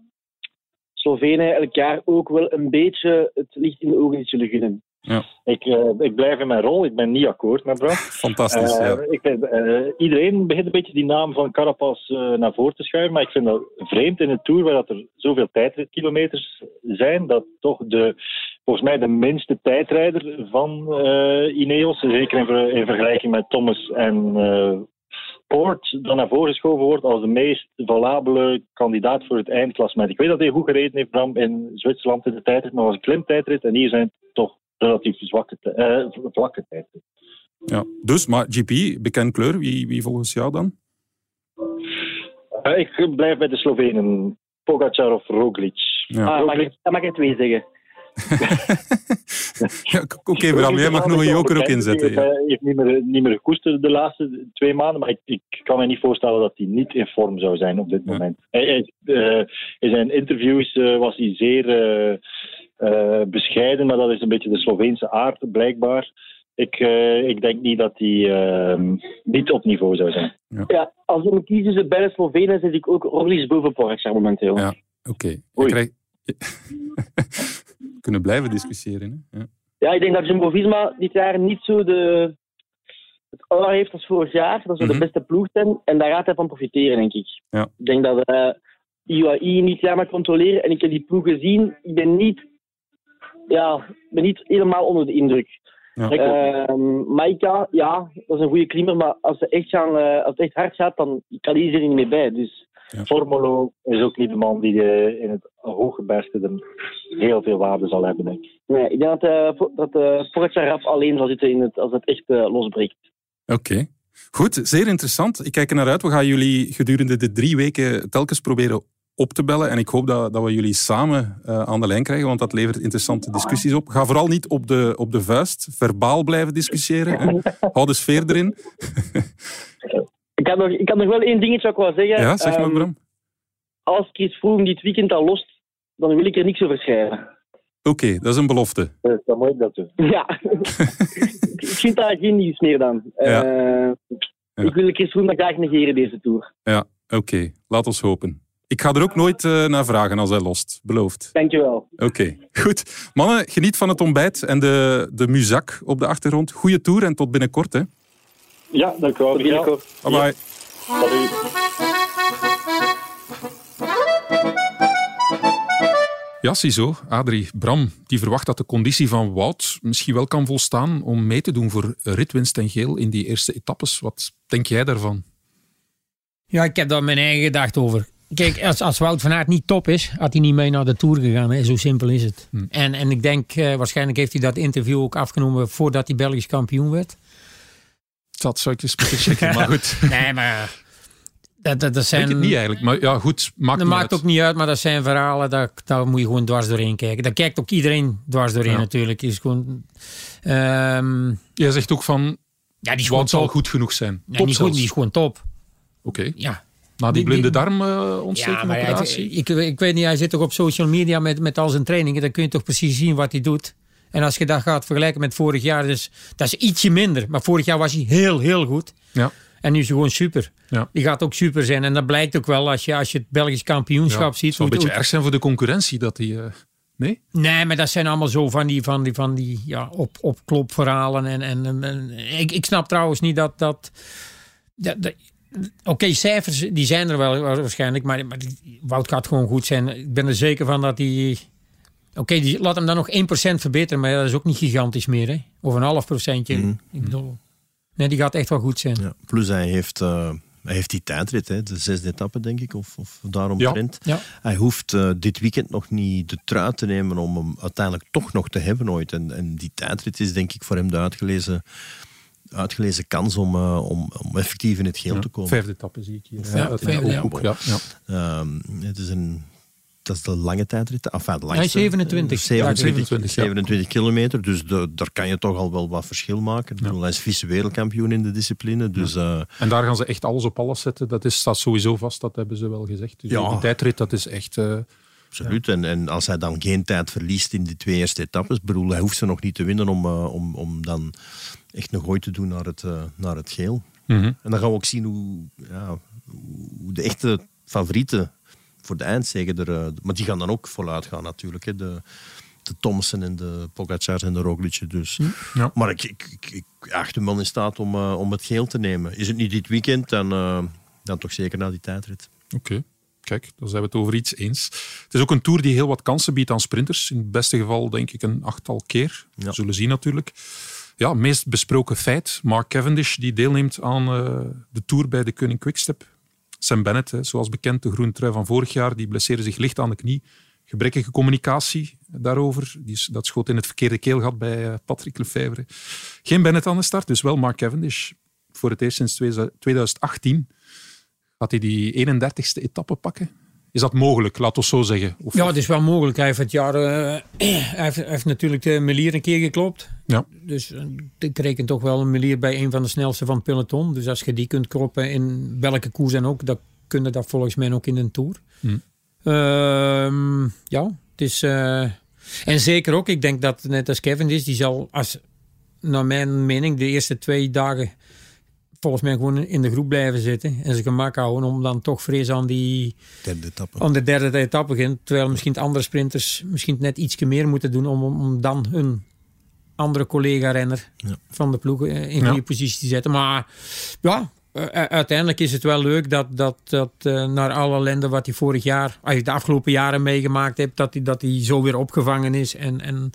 Slovenen elkaar ook wel een beetje het licht in de ogen zullen gunnen. ik, eh, ik blijf in mijn rol. Ik ben niet akkoord met Bram. <laughs> Fantastisch, Eh, ja. ik eh, iedereen begint een beetje die naam van Carapaz naar voren te schuiven, maar ik vind dat vreemd in een Tour waar dat er zoveel tijdritkilometers zijn, dat toch de, volgens mij de minste tijdrijder van Ineos, zeker in, ver- in vergelijking met Thomas en Poort, dan naar voren geschoven wordt als de meest valabele kandidaat voor het eindklassement. Ik weet dat hij goed gereden heeft, Bram, in Zwitserland in de tijdrit, maar was een klimtijdrit en hier zijn het toch relatief zwakke, eh, vlakke tijdrit. ja. Dus, maar GP, bekend kleur, wie, wie volgens jou dan? Eh, ik blijf bij de Slovenen. Pogacar of Roglic. Ja. Ah, mag ik, dan mag ik twee zeggen. Ja, Oké, Bram, jij mag nog een joker ook inzetten. Ja. Hij heeft niet meer, niet meer gekoesterd de laatste twee maanden, maar ik, ik kan me niet voorstellen dat hij niet in vorm zou zijn op dit Ja. moment. Hij, hij, eh, in zijn interviews eh, was hij zeer eh, eh, bescheiden, maar dat is een beetje de Sloveense aard, blijkbaar. Ik, eh, ik denk niet dat hij eh, niet op niveau zou zijn. Ja, als ik moet kiezen tussen beide Slovenen, zet ik ook Roglic boven momenteel. Ja. Oké. We <laughs> kunnen blijven discussiëren. Hè? Ja. Ja, ik denk dat Jumbo-Visma dit jaar niet zo de, het aura heeft als vorig jaar. Dat ze Mhm. de beste ploeg zijn. En daar gaat hij van profiteren, denk ik. Ja. Ik denk dat eh UAE niet jaar controleren. En ik heb die ploeg gezien. Ik ben niet, ja, ben niet helemaal onder de indruk. Ja. Ehm Maika, ja, dat is een goede klimmer. Maar als, ze echt gaan, eh, als het echt hard gaat, dan kan hij er niet meer bij. Dus Formolo is ook niet de man die eh, in het hoge bergte er heel veel waarde zal hebben, denk ik. nee, ik denk dat, eh dat eh Pogacar rap alleen zal zitten in het, als het echt losbreekt. Oké. Goed, zeer interessant. Ik kijk er naar uit. We gaan jullie gedurende de drie weken telkens proberen op te bellen. En ik hoop dat, dat we jullie samen eh, aan de lijn krijgen, want dat levert interessante discussies op. Ga vooral niet op de, op de vuist, verbaal blijven discussiëren. Hè. Hou de sfeer erin. <laughs> Ik had nog, ik had nog wel één dingetje wat ik wil zeggen. Ja, zeg maar, Ehm, Bram. als Chris Froome dit weekend al lost, dan wil ik er niks over schrijven. Oké, dat is een belofte. Dus dan moet ik dat doen. <laughs> Ja. <laughs> ik vind daar geen nieuws meer dan. Ja. Eh, Ik wil Chris Froome graag negeren deze Tour. Ja, Oké, laat ons hopen. Ik ga er ook nooit eh, naar vragen als hij lost. Beloofd. Dankjewel. Oké, goed. Mannen, geniet van het ontbijt en de, de muzak op de achtergrond. Goeie tour en tot binnenkort. Hè. Ja, dank u wel. Tot binnenkort. Bye bye. Salut. Ja, ziezo. Adrie, Bram, die verwacht dat de conditie van Wout misschien wel kan volstaan om mee te doen voor ritwinst en geel in die eerste etappes. Wat denk jij daarvan? Ja, ik heb daar mijn eigen gedachte over. Kijk, als, als Wout van Aert niet top is, had hij niet mee naar de Tour gegaan. Hè. Zo simpel is het. Hm. En, en ik denk, eh, waarschijnlijk heeft hij dat interview ook afgenomen voordat hij Belgisch kampioen werd. Dat zou ik eens moeten checken, <laughs> maar goed. Nee, maar dat, dat, zijn... denk het niet eigenlijk. Maar ja, goed, maakt Dat maakt uit. ook niet uit, maar dat zijn verhalen, daar, daar moet je gewoon dwars doorheen kijken. Daar kijkt ook iedereen dwars doorheen Ja. natuurlijk. Is gewoon, ehm, Jij zegt ook van, ja, die is gewoon Wout zal goed genoeg zijn. Nee, Top niet goed, die is gewoon top. Oké. Ja, Na die blinde ja maar hij- operatie. ik, ik weet niet, hij zit toch op social media met, met al zijn trainingen. Dan kun je toch precies zien wat hij doet. En als je dat gaat vergelijken met vorig jaar, dus, dat is ietsje minder. Maar vorig jaar was hij heel, heel goed. Ja. En nu is hij gewoon super. Ja. Die gaat ook super zijn. En dat blijkt ook wel als je, als je het Belgisch kampioenschap Ja, ziet. Het zou een beetje erg zijn voor de concurrentie dat die... eh, nee? Nee, maar dat zijn allemaal zo van die, van die, van die ja, op, opklopverhalen. En, en, en, en ik, ik snap trouwens niet dat. dat, dat, dat- Oké, cijfers die zijn er wel waarschijnlijk, maar, maar Wout gaat gewoon goed zijn. Ik ben er zeker van dat hij. Oké, die laat hem dan nog 1% verbeteren, maar dat is ook niet gigantisch meer. Hè? Of een half procentje. Ik bedoel, nee, die gaat echt wel goed zijn. Ja. Plus hij heeft, eh, hij heeft die tijdrit, hè, de zesde etappe denk ik, of, of daaromtrent. Ja. Hij hoeft eh, dit weekend nog niet de trui te nemen om hem uiteindelijk toch nog te hebben ooit. En, en die tijdrit is denk ik voor hem de uitgelezen, uitgelezen kans om, eh, om, om effectief in het geel te komen. Vijfde etappe zie ik hier. Ja, vijfde, ja. ja. Ehm, het is een, dat is de lange tijdrit. Enfin, de langste. Hij is 27. Eh, 27, 27, ja. 27 kilometer. Dus de, daar kan je toch al wel wat verschil maken. Hij is vice-wereldkampioen in de discipline. Dus eh, En daar gaan ze echt alles op alles zetten. Dat is, staat sowieso vast, dat hebben ze wel gezegd. Dus die tijdrit, dat is echt... eh, Absoluut. En, en als hij dan geen tijd verliest in die twee eerste etappes, bedoel, hij hoeft ze nog niet te winnen om, eh, om, om dan echt een gooi te doen naar het, naar het geel. mhm. En dan gaan we ook zien hoe, ja, hoe de echte favorieten voor de eindzege er... eh, maar die gaan dan ook voluit gaan natuurlijk. Hè. De, de Thompson en de Pogacar en de Roglic. Dus. Ja. Maar ik, ik, ik, ik acht hem wel in staat om, eh, om het geel te nemen. Is het niet dit weekend, dan, eh, dan toch zeker na die tijdrit. Oké, kijk, dan zijn we het over iets eens. Het is ook een tour die heel wat kansen biedt aan sprinters. In het beste geval denk ik een achttal keer. Ja. We zullen zien natuurlijk. Ja, meest besproken feit. Mark Cavendish die deelneemt aan de tour bij de Koning Quickstep. Sam Bennett, zoals bekend, de groene trui van vorig jaar, die blesseerde zich licht aan de knie. Gebrekkige communicatie daarover. Die dat schoot in het verkeerde keelgat bij eh, Patrick Lefevre. Geen Bennett aan de start, dus wel Mark Cavendish. Voor het eerst sinds 2018 gaat hij die 31ste etappe pakken. Is dat mogelijk, laat ons zo zeggen? Of, Ja, het is wel mogelijk. Hij heeft het jaar. eh, <clears throat> hij, heeft, hij heeft natuurlijk de Melier een keer geklopt. Ja. Dus eh, ik reken toch wel een Melier bij een van de snelste van het peloton. Dus als je die kunt kloppen in welke koers en ook, dan kun je dat volgens mij ook in een tour. Hm. Ehm, ja, het is. eh, en zeker ook, ik denk dat net als Kevin is, die zal, als, naar mijn mening, de eerste twee dagen volgens mij gewoon in de groep blijven zitten en zijn gemak houden om dan toch vrees aan die Derde etappe. aan de derde etappe begint. Terwijl misschien de andere sprinters misschien net iets meer moeten doen om, om, om dan hun andere collega-renner Ja. van de ploeg eh, in Ja. goede positie te zetten. Maar ja, eh, u- uiteindelijk is het wel leuk dat, dat, dat eh, naar alle ellende wat hij vorig jaar, als je de afgelopen jaren meegemaakt hebt, dat hij, dat hij zo weer opgevangen is en, en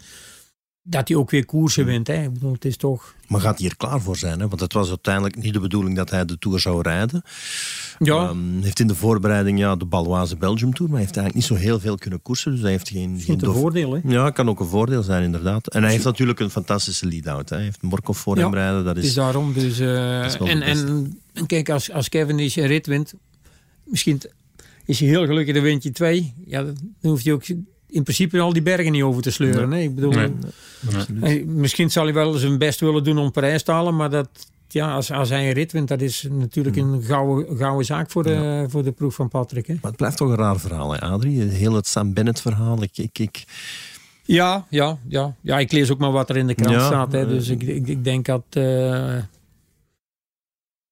dat hij ook weer koersen wint. Hè. Ik bedoel, het is toch... Maar gaat hij er klaar voor zijn? Hè? Want het was uiteindelijk niet de bedoeling dat hij de Tour zou rijden. Ja, Ehm, heeft in de voorbereiding ja, de Baloise Belgium Tour, maar hij heeft eigenlijk niet zo heel veel kunnen koersen. Dus hij heeft geen... geen dof- voordeel. Hè. Ja, kan ook een voordeel zijn, inderdaad. En hij heeft natuurlijk een fantastische lead-out. Hij heeft Morkov voor Ja, hem rijden. Dat is is, daarom. Dus, eh, dat is wel en, en, en kijk, als, als Kevin is een rit wint, misschien is hij heel gelukkig, dan wint je twee. Ja, dan hoeft hij ook in principe al die bergen niet over te sleuren. hè. Ik bedoel, Nee. hij- misschien zal hij wel zijn best willen doen om Parijs te halen, maar dat, ja, als, als hij een rit wint, dat is natuurlijk Hmm. een gouden, gouden zaak voor de, voor de proef van Patrick. Hè. Maar het blijft toch een raar verhaal, hè, Adrie? Heel het Sam Bennett verhaal. Ik, ik, ik, Ja, ja, ja, ja, ik lees ook maar wat er in de krant Ja, staat. Hè, eh, dus ik, ik, ik denk dat. eh,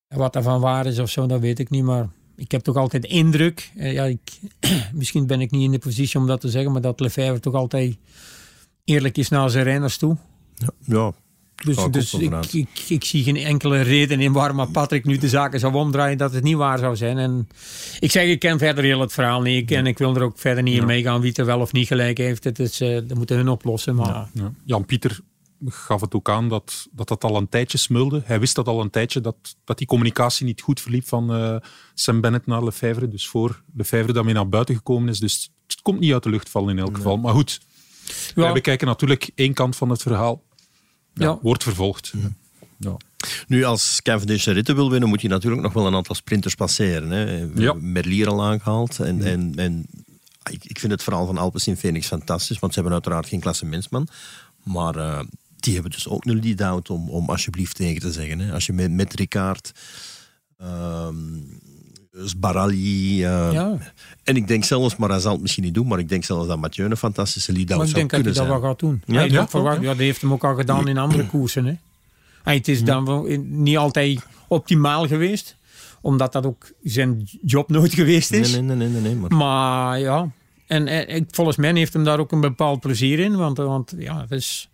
wat daarvan waar is of zo, dat weet ik niet. Maar ik heb toch altijd de indruk, eh, ja, ik, <clears throat> misschien ben ik niet in de positie om dat te zeggen, maar dat Lefebvre toch altijd eerlijk is naar zijn renners toe. Ja, ja. Dus, dus ik, ik, ik zie geen enkele reden in waarom Patrick nu de zaken zou omdraaien dat het niet waar zou zijn. En ik zeg, ik ken verder heel het verhaal niet. En ik wil er ook verder niet in meegaan wie er wel of niet gelijk heeft. Het is, eh, dat moeten hun oplossen. Maar Ja. Jan-Pieter gaf het ook aan dat, dat dat al een tijdje smulde. Hij wist dat al een tijdje, dat, dat die communicatie niet goed verliep van eh, Sam Bennett naar Lefebvre. Dus voor Lefebvre daarmee naar buiten gekomen is. Dus het komt niet uit de lucht vallen in elk geval. Maar goed, wij Ja. bekijken natuurlijk één kant van het verhaal. Ja, Ja. Wordt vervolgd. Ja. Nu, als Cavendish de ritten wil winnen, moet hij natuurlijk nog wel een aantal sprinters passeren. Hè. Ja. Merlier al aangehaald. En, en, en ik, ik vind het verhaal van Alpes in Phoenix fantastisch, want ze hebben uiteraard geen klassementsman. Maar eh, die hebben dus ook een lead-out om, om alsjeblieft tegen te zeggen. Hè. Als je met, met Ricard, Ja. En ik denk zelfs, maar hij zal het misschien niet doen, maar ik denk zelfs dat Mathieu een fantastische lead-out Maar ik zou denk dat hij kunnen dat wel gaat doen. Ja, ja, verwacht- ja, dat heeft hem ook al gedaan in andere <clears throat> koersen. Hè. Hij, het is dan wel niet altijd optimaal geweest. Omdat dat ook zijn job nooit geweest is. Nee, nee, nee, nee, nee, maar... Maar ja, en, en ik- volgens mij heeft hem daar ook een bepaald plezier in. Want, want ja, het is...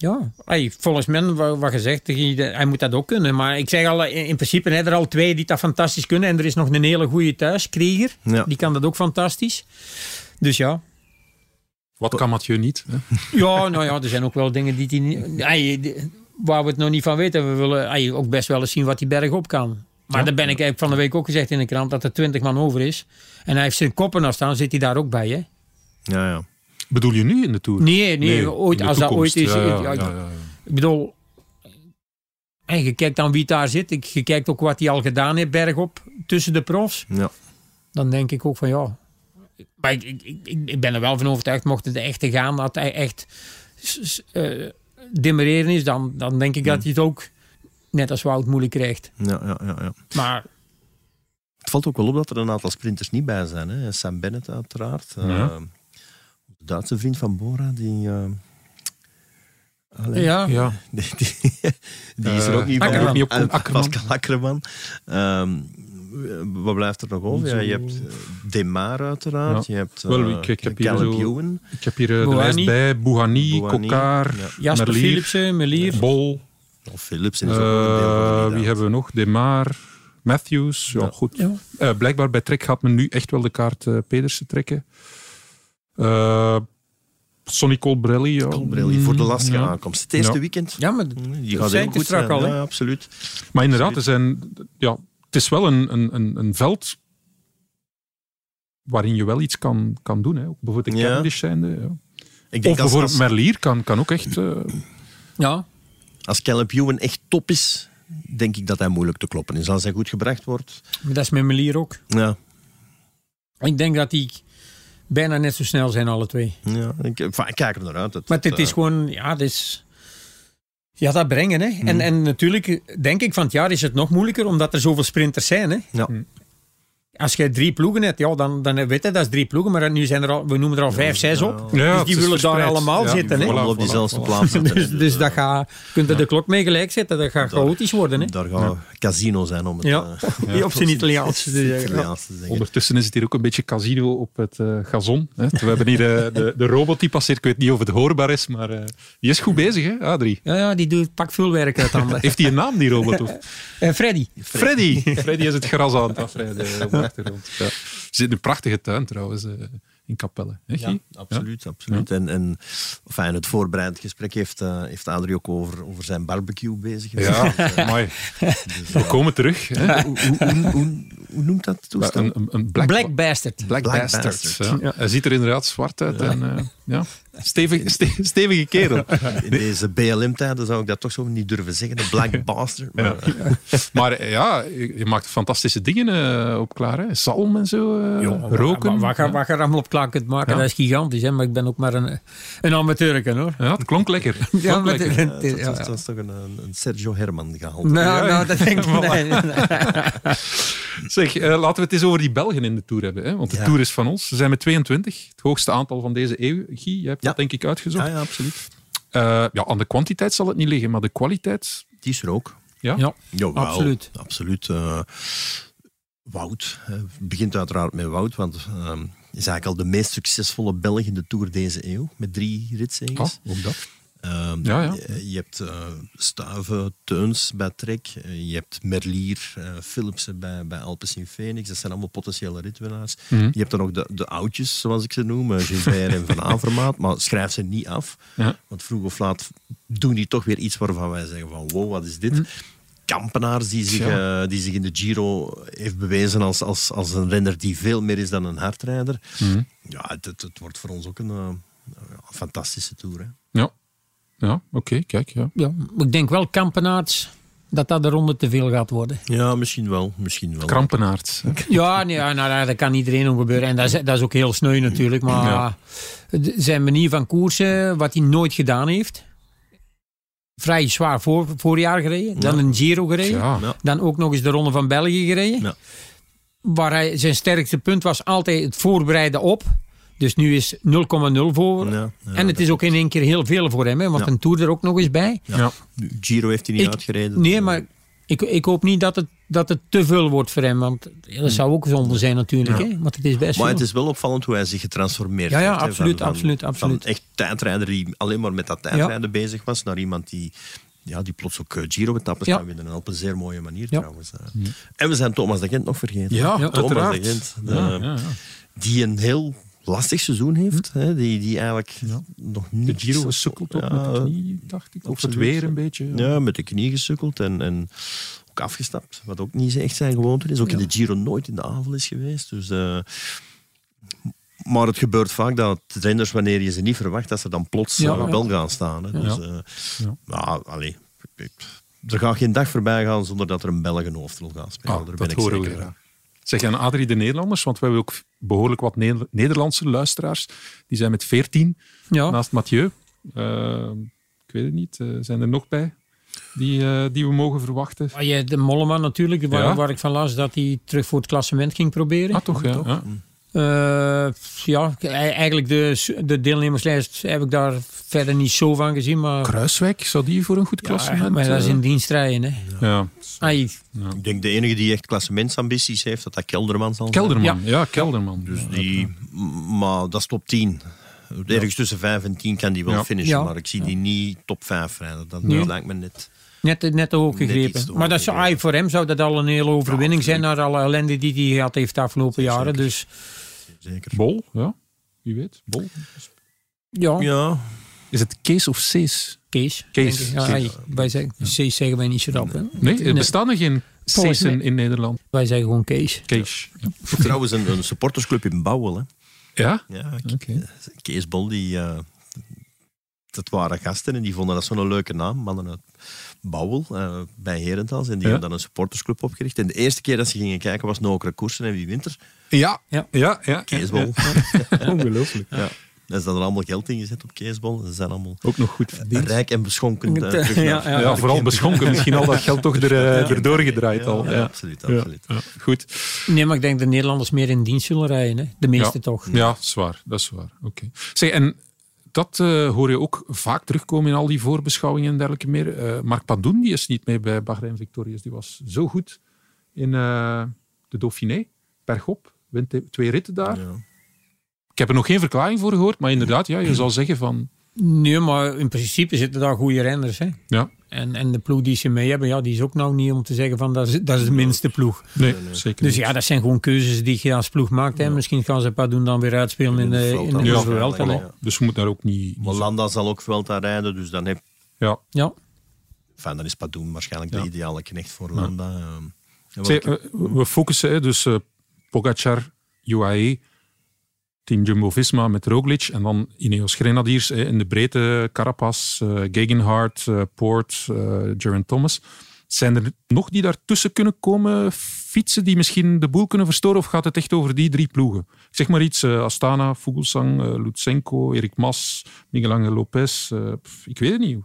Ja, hey, volgens mij, wat, wat gezegd, hij, hij moet dat ook kunnen. Maar ik zeg al, in, in principe zijn er al twee die dat fantastisch kunnen. En er is nog een hele goede thuis, Krieger. Ja. Die kan dat ook fantastisch. Dus ja, Wat kan Mathieu niet? Hè? <laughs> ja, nou ja, er zijn ook wel dingen die hij niet. Waar we het nog niet van weten. We willen ay, ook best wel eens zien wat die berg op kan. Maar daar ben ik eigenlijk van de week ook gezegd in de krant dat er 20 man over is. En hij heeft zijn koppen nog staan, zit hij daar ook bij. Hè? Ja, ja. Bedoel je nu in de Tour? Nee, nee, ooit, als dat ooit is. Ja, ja, ja, ja, ja, ja. Ik bedoel, en je kijkt dan wie daar zit. Ik- Je kijkt ook wat hij al gedaan heeft bergop tussen de profs. ja. Dan denk ik ook van ja. Maar ik, ik, ik, ik ben er wel van overtuigd, mocht het echt gaan, dat hij echt eh, demereren is, dan, dan denk ik dat hij het ook net als Wout moeilijk krijgt. Ja, ja, ja, ja. Maar Het valt ook wel op dat er een aantal sprinters niet bij zijn. Hè. Sam Bennett uiteraard. Ja. Eh, Duitse vriend van Bora, die... eh, allee, ja, Ja. <laughs> Die, die, die is er ook niet van. Niet op- Eh, Akkerman. Pascal Akkerman. Ehm, wat blijft er nog over? Ja, je hebt eh, Demar uiteraard. Ja. Je hebt uh, Wel, ik- ik heb hier zo-. Ik heb hier eh, de lijst bij. Bouhanni, Kokar, ja. Jasper Merlier, Philipsen, Melier. Bol. Of Philipsen is ook een deel van de Eh, lead-out. wie hebben we nog? Demar, Matthews. Ja, Ja. goed. Ja. Eh, blijkbaar bij Trek gaat men nu echt wel de kaart eh, Pedersen trekken. Eh Sonny Colbrelli. Ja. Colbrelli voor de lastige Ja. aankomst. Het eerste Ja. weekend. Ja, maar Die gaat heel goed strak zijn. al, hè? Ja, absoluut. Maar inderdaad, er zijn, ja, het is wel een, een, een, een veld waarin je wel iets kan, kan doen. Hè. Ook bijvoorbeeld de Ja. Cavendish zijnde. Ja. Ik Of denk als, bijvoorbeeld als, Merlier kan, kan ook echt... eh, ja, als Caleb Ewan echt top is, denk ik dat hij moeilijk te kloppen is. Als hij goed gebracht wordt. maar dat is met Melier ook. Ja, Ik denk dat die bijna net zo snel zijn, alle twee. ja ik, kijk er naar uit. Het- Maar het het, is eh, gewoon, ja, het is... Ja, dat brengen. Hè. En, en natuurlijk, denk ik, van het jaar is het nog moeilijker, omdat er zoveel sprinters zijn. Hè. Ja. Als je drie ploegen hebt, ja, dan, dan weet je dat is drie ploegen. Maar nu zijn er al, we noemen er al vijf, zes op. Ja, dus die willen daar allemaal Ja, zitten. Hè. op diezelfde plaats. Dus, zitten. dus dat gaat, kunt er de klok mee gelijk zetten. Dat gaat Daar- chaotisch worden. Hè. Daar gaat casino zijn om het Ja, eh, <laughs> op zijn Italiaans. op zijn ja. Italiaans te zeggen. Ondertussen is het hier ook een beetje casino op het eh, gazon. Hè. We hebben hier eh, de, de robot die passeert. Ik weet niet of het hoorbaar is, maar eh, die is goed bezig, hè, Adrie? Ja, ja, die doet, pakt veel werk uit handen. Heeft hij een naam, die robot? Of? <laughs> En Freddy. Freddy. Freddy is het gras aan het afrijden <laughs> achtergrond. Ja. Ze zit in een prachtige tuin trouwens, eh, in Capelle. Ja, absoluut. absoluut. En, en enfin, het voorbereidend gesprek heeft, eh heeft Adrie ook over, over zijn barbecue bezig geweest. Ja, mooi. We komen terug. Hè. hoe, hoe, hoe, noemt dat toestel? Een, black, Black Bastard. Black Black Bastard. Bastard. ja. Hij ziet er inderdaad zwart uit. En, eh, ja. Stevig, ste- stevige kerel. In deze BLM-tijden zou ik dat toch zo niet durven zeggen. De Black Bastard. Maar, eh, Maar eh, ja, je maakt fantastische dingen eh, op klaar. Hè. Zalm en zo. eh, roken. Wat, wat, ja. wat je er allemaal op klaar kunt maken, Ja. dat is gigantisch. Hè? Maar ik ben ook maar een, een amateur. Hoor. Ja, het klonk lekker. Het klonk Ja, lekker. het- dat, het- dat, ja, dat ja. is toch een, een Sergio Herman gehaald. Nou, nou, dat denk ik <laughs> nee, nee, nee. Zeg, eh, laten we het eens over die Belgen in de Tour hebben. Hè? Want de Ja. Tour is van ons. Ze zijn met 22. Het hoogste aantal van deze eeuw. Guy, jij hebt Ja. dat denk ik uitgezocht. Ja, ja, absoluut. Eh, ja, aan de kwantiteit zal het niet liggen, maar de kwaliteit... Die is er ook. Ja? Ja. Jawel, Absoluut. Absoluut. eh, Wout. Het begint uiteraard met Wout, want ehm is eigenlijk al de meest succesvolle Belg in de Tour deze eeuw. Met drie Oh, ritzegens. ook dat. Ehm, Ja, ja. Je, hebt eh Stuiven, Teuns bij Trek. eh, je hebt Merlier, eh, Philipsen bij, bij Alpes in Phoenix. Dat zijn allemaal potentiële ritwinnaars. Mhm. Je hebt dan ook de, de oudjes, zoals ik ze noem. eh, Gilbert en Van <laughs> Avermaat. Maar schrijf ze niet af. Ja. Want vroeg of laat doen die toch weer iets waarvan wij zeggen van wow, wat is dit? Mhm. Kampenaars die zich, Ja. eh, die zich in de Giro heeft bewezen als, als, als een renner die veel meer is dan een hardrijder. Mhm. Ja, het, het, het wordt voor ons ook een, eh, een fantastische tour. Hè. Ja, ja oké, kijk. Ja. Ja, ik denk wel kampenaarts dat dat de ronde te veel gaat worden. Ja, misschien wel. Misschien wel. Krampenaard. hè. <laughs> Ja, nee, ja, nou, dat kan iedereen om gebeuren. En dat is, dat is ook heel sneu natuurlijk. Maar Ja. zijn manier van koersen, wat hij nooit gedaan heeft. Vrij zwaar voor, voorjaar gereden. Dan Ja. een Giro gereden. Ja. Dan ook nog eens de Ronde van België gereden. Ja. Waar hij, zijn sterkste punt was altijd het voorbereiden op. Dus nu is 0,0 voor. Ja, ja, en het is ook in één keer heel veel voor hem. Hè, want Ja. een Tour er ook nog eens bij. Ja. Giro heeft hij niet Ik- uitgereden. Nee, maar ik, ik hoop niet dat het, dat het te veel wordt voor hem. Want ja, dat zou ook zonde zijn natuurlijk. Hè, want het is best Maar veel. het is wel opvallend hoe hij zich getransformeerd Ja, ja, heeft. hè. absoluut, absoluut, absoluut. Van echt tijdrijder die alleen maar met dat tijdrijden bezig was, naar iemand die, ja, die plots ook eh, Giro-etappes Ja. kan winnen. En op een zeer mooie manier Ja. trouwens. En we zijn Thomas de Gent nog vergeten. Ja, Thomas uiteraard. de Gent. de- Ja, ja, ja. Die een heel lastig seizoen heeft. Hè, die, die eigenlijk nog De niet... Giro gesukkeld ook met de knie, dacht ik. Of het weer een beetje. Ja, met de knie gesukkeld en, en ook afgestapt. Wat ook niet echt zijn gewoonte is. Ook in de Giro nooit in de aanval is geweest. Dus, eh, maar het gebeurt vaak dat renners, wanneer je ze niet verwacht, dat ze dan plots Ja, eh, ja. wel gaan staan. Hè. Dus, Ja. ja, allee, er gaat geen dag voorbij gaan zonder dat er een Belg een hoofdrol gaat spelen. Ah, Daar ben dat ik horen we zeker van. Zeg, en Adrie de Nederlanders, want we hebben ook behoorlijk wat Ne- Nederlandse luisteraars. Die zijn met 14 ja. naast Mathieu. Eh, ik weet het niet, eh, zijn er nog bij die, eh, die we mogen verwachten? Maar je, de Mollema natuurlijk, waar, Ja. waar ik van las dat hij terug voor het klassement ging proberen. Ah, toch? Ja. ja. Eh, ja, e- eigenlijk de, de deelnemerslijst heb ik daar verder niet zo van gezien. Maar, Kruiswijk, zou die voor een goed ja, klassement? maar dat is eh, in dienstrijden. Hè. ja. Ai, Ik denk de enige die echt klassementsambities heeft, dat dat Kelderman zal zijn. Kelderman, ja, Kelderman. Dus Ja, die, maar dat is top 10. Ergens tussen 5 en 10 kan die wel Ja. finishen, Ja. maar ik zie die niet top 5 rijden. Dat, lijkt me net. net, net te hoog Net gegrepen. iets te hoog maar dat zou, ai, voor hem zou dat al een hele overwinning zijn naar alle ellende die hij gehad heeft de afgelopen jaren. Dus Zeker. Bol, ja. Wie weet. Bol. ja, Ja, Is het Kees of Cees? Kees. Kees. Ja, wij zeggen, Cees zeggen wij niet zo rap. hè. Nee, er bestaan er geen Volgens Cees in, Nederland. Wij zeggen gewoon Kees. Kees. trouwens een, een supportersclub in Bouwel. Hè. Ja? Ja. Kees Bol, die, eh, dat waren gasten en die vonden dat zo'n leuke naam. Mannen uit Bouwel, eh, bij Herentals. En die Ja. hebben dan een supportersclub opgericht. En de eerste keer dat ze gingen kijken was Nokere Koersen en wie wint er? Ja, Ja. ja, ja. Kees ja. <laughs> Ongelooflijk. Ja. Er is dan allemaal geld ingezet op Kees Bol. Ze zijn allemaal Ook nog goed verdiend. rijk en beschonken. eh, Ja, terug naar- ja, Ja, vooral beschonken. Misschien al dat geld toch er, eh, erdoor gedraaid al. Ja, Ja. absoluut. Absoluut. ja, goed. Nee, maar ik denk de Nederlanders meer in dienst zullen rijden. Hè. De meeste Ja. toch. Ja, zwaar. Dat is waar. Oké. Zeg, en dat eh, hoor je ook vaak terugkomen in al die voorbeschouwingen en dergelijke meer. Eh, Mark Padoen die is niet mee bij Bahrein Victorious. Die was zo goed in eh, de Dauphiné. Bergop. Wint twee ritten daar. Ja. Ik heb er nog geen verklaring voor gehoord. Maar inderdaad, ja, je <clears throat> zal zeggen van... Nee, maar in principe zitten daar goede renners. Hè. Ja, En, en de ploeg die ze mee hebben, ja, die is ook nou niet om te zeggen van dat is, dat is de minste ploeg. nee, zeker Dus ja, dat zijn gewoon keuzes die je als ploeg maakt. Hè. Misschien gaan ze Padoen dan weer uitspelen in de, in de Ja, Vuelta, ja. Dus je moet daar ook niet... niet- Maar Landa zal ook Vuelta rijden, dus dan, heb, ja. Ja. enfin, dan is Padoen waarschijnlijk Ja. de ideale knecht voor Landa. ehm. Ja, Zeg, welke- eh, we focussen hè, dus eh Pogacar, UAE, Team Jumbo-Visma met Roglic en dan Ineos Grenadiers in de breedte, Carapaz, eh Gegenhardt, eh, Poort, Geraint Thomas. Zijn er nog die daartussen kunnen komen fietsen die misschien de boel kunnen verstoren of gaat het echt over die drie ploegen? Ik zeg maar iets, Astana, Vogelsang, eh, Lutsenko, Erik Mas, Miguel Angel Lopez, pff, ik weet het niet.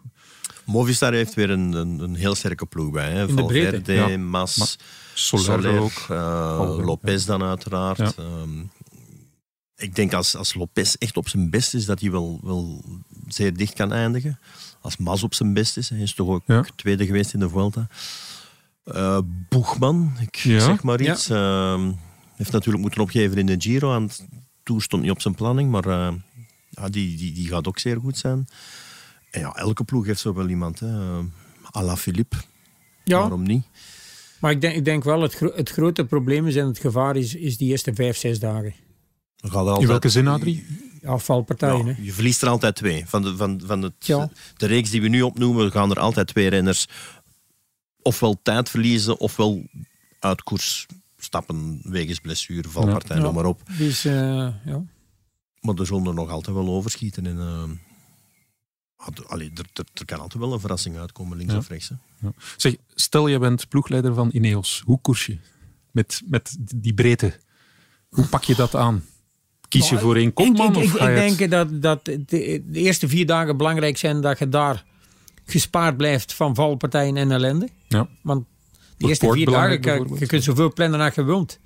Movistar heeft weer een, een, een heel sterke ploeg bij. Hè. In de breedte, Valverde, ja. Mas, Soler, Soler, ook. Lopez dan uiteraard. Ja. Ehm, ik denk als, als Lopez echt op zijn best is, dat hij wel, wel zeer dicht kan eindigen. Als Mas op zijn best is, hij is toch ook Ja. tweede geweest in de Vuelta. Eh, Boegman, ik Ja. zeg maar iets. Ehm, heeft natuurlijk moeten opgeven in de Giro. En Tour stond niet op zijn planning, maar eh, ja, die, die, die gaat ook zeer goed zijn. En ja, elke ploeg heeft zo wel iemand. Hè. Uh, Ala Philippe, Ja, waarom niet? maar ik denk, ik denk wel, het, gro- het grote probleem is en het gevaar is, is die eerste vijf, zes dagen. Dan gaat In welke zin, Adrie? Afvalpartijen, Ja, hè. je verliest er altijd twee. Van, de, van, van het, Ja. de reeks die we nu opnoemen, gaan er altijd twee renners ofwel tijd verliezen, ofwel uit koers stappen wegens blessure, valpartij, Ja. noem maar op. Dus, eh, ja. Maar er zullen er nog altijd wel overschieten. En, eh, allee, er, er, er kan altijd wel een verrassing uitkomen, links Ja. of rechts. Hè. Zeg, stel je bent ploegleider van Ineos. Hoe koers je? Met, met die breedte. Hoe pak je dat aan? Kies je voor één kopman? ik, ik, ik denk dat, dat de, de eerste vier dagen belangrijk zijn dat je daar gespaard blijft van valpartijen en ellende. Ja. Want de eerste vier dagen, je, kunt zoveel plannen je wilt.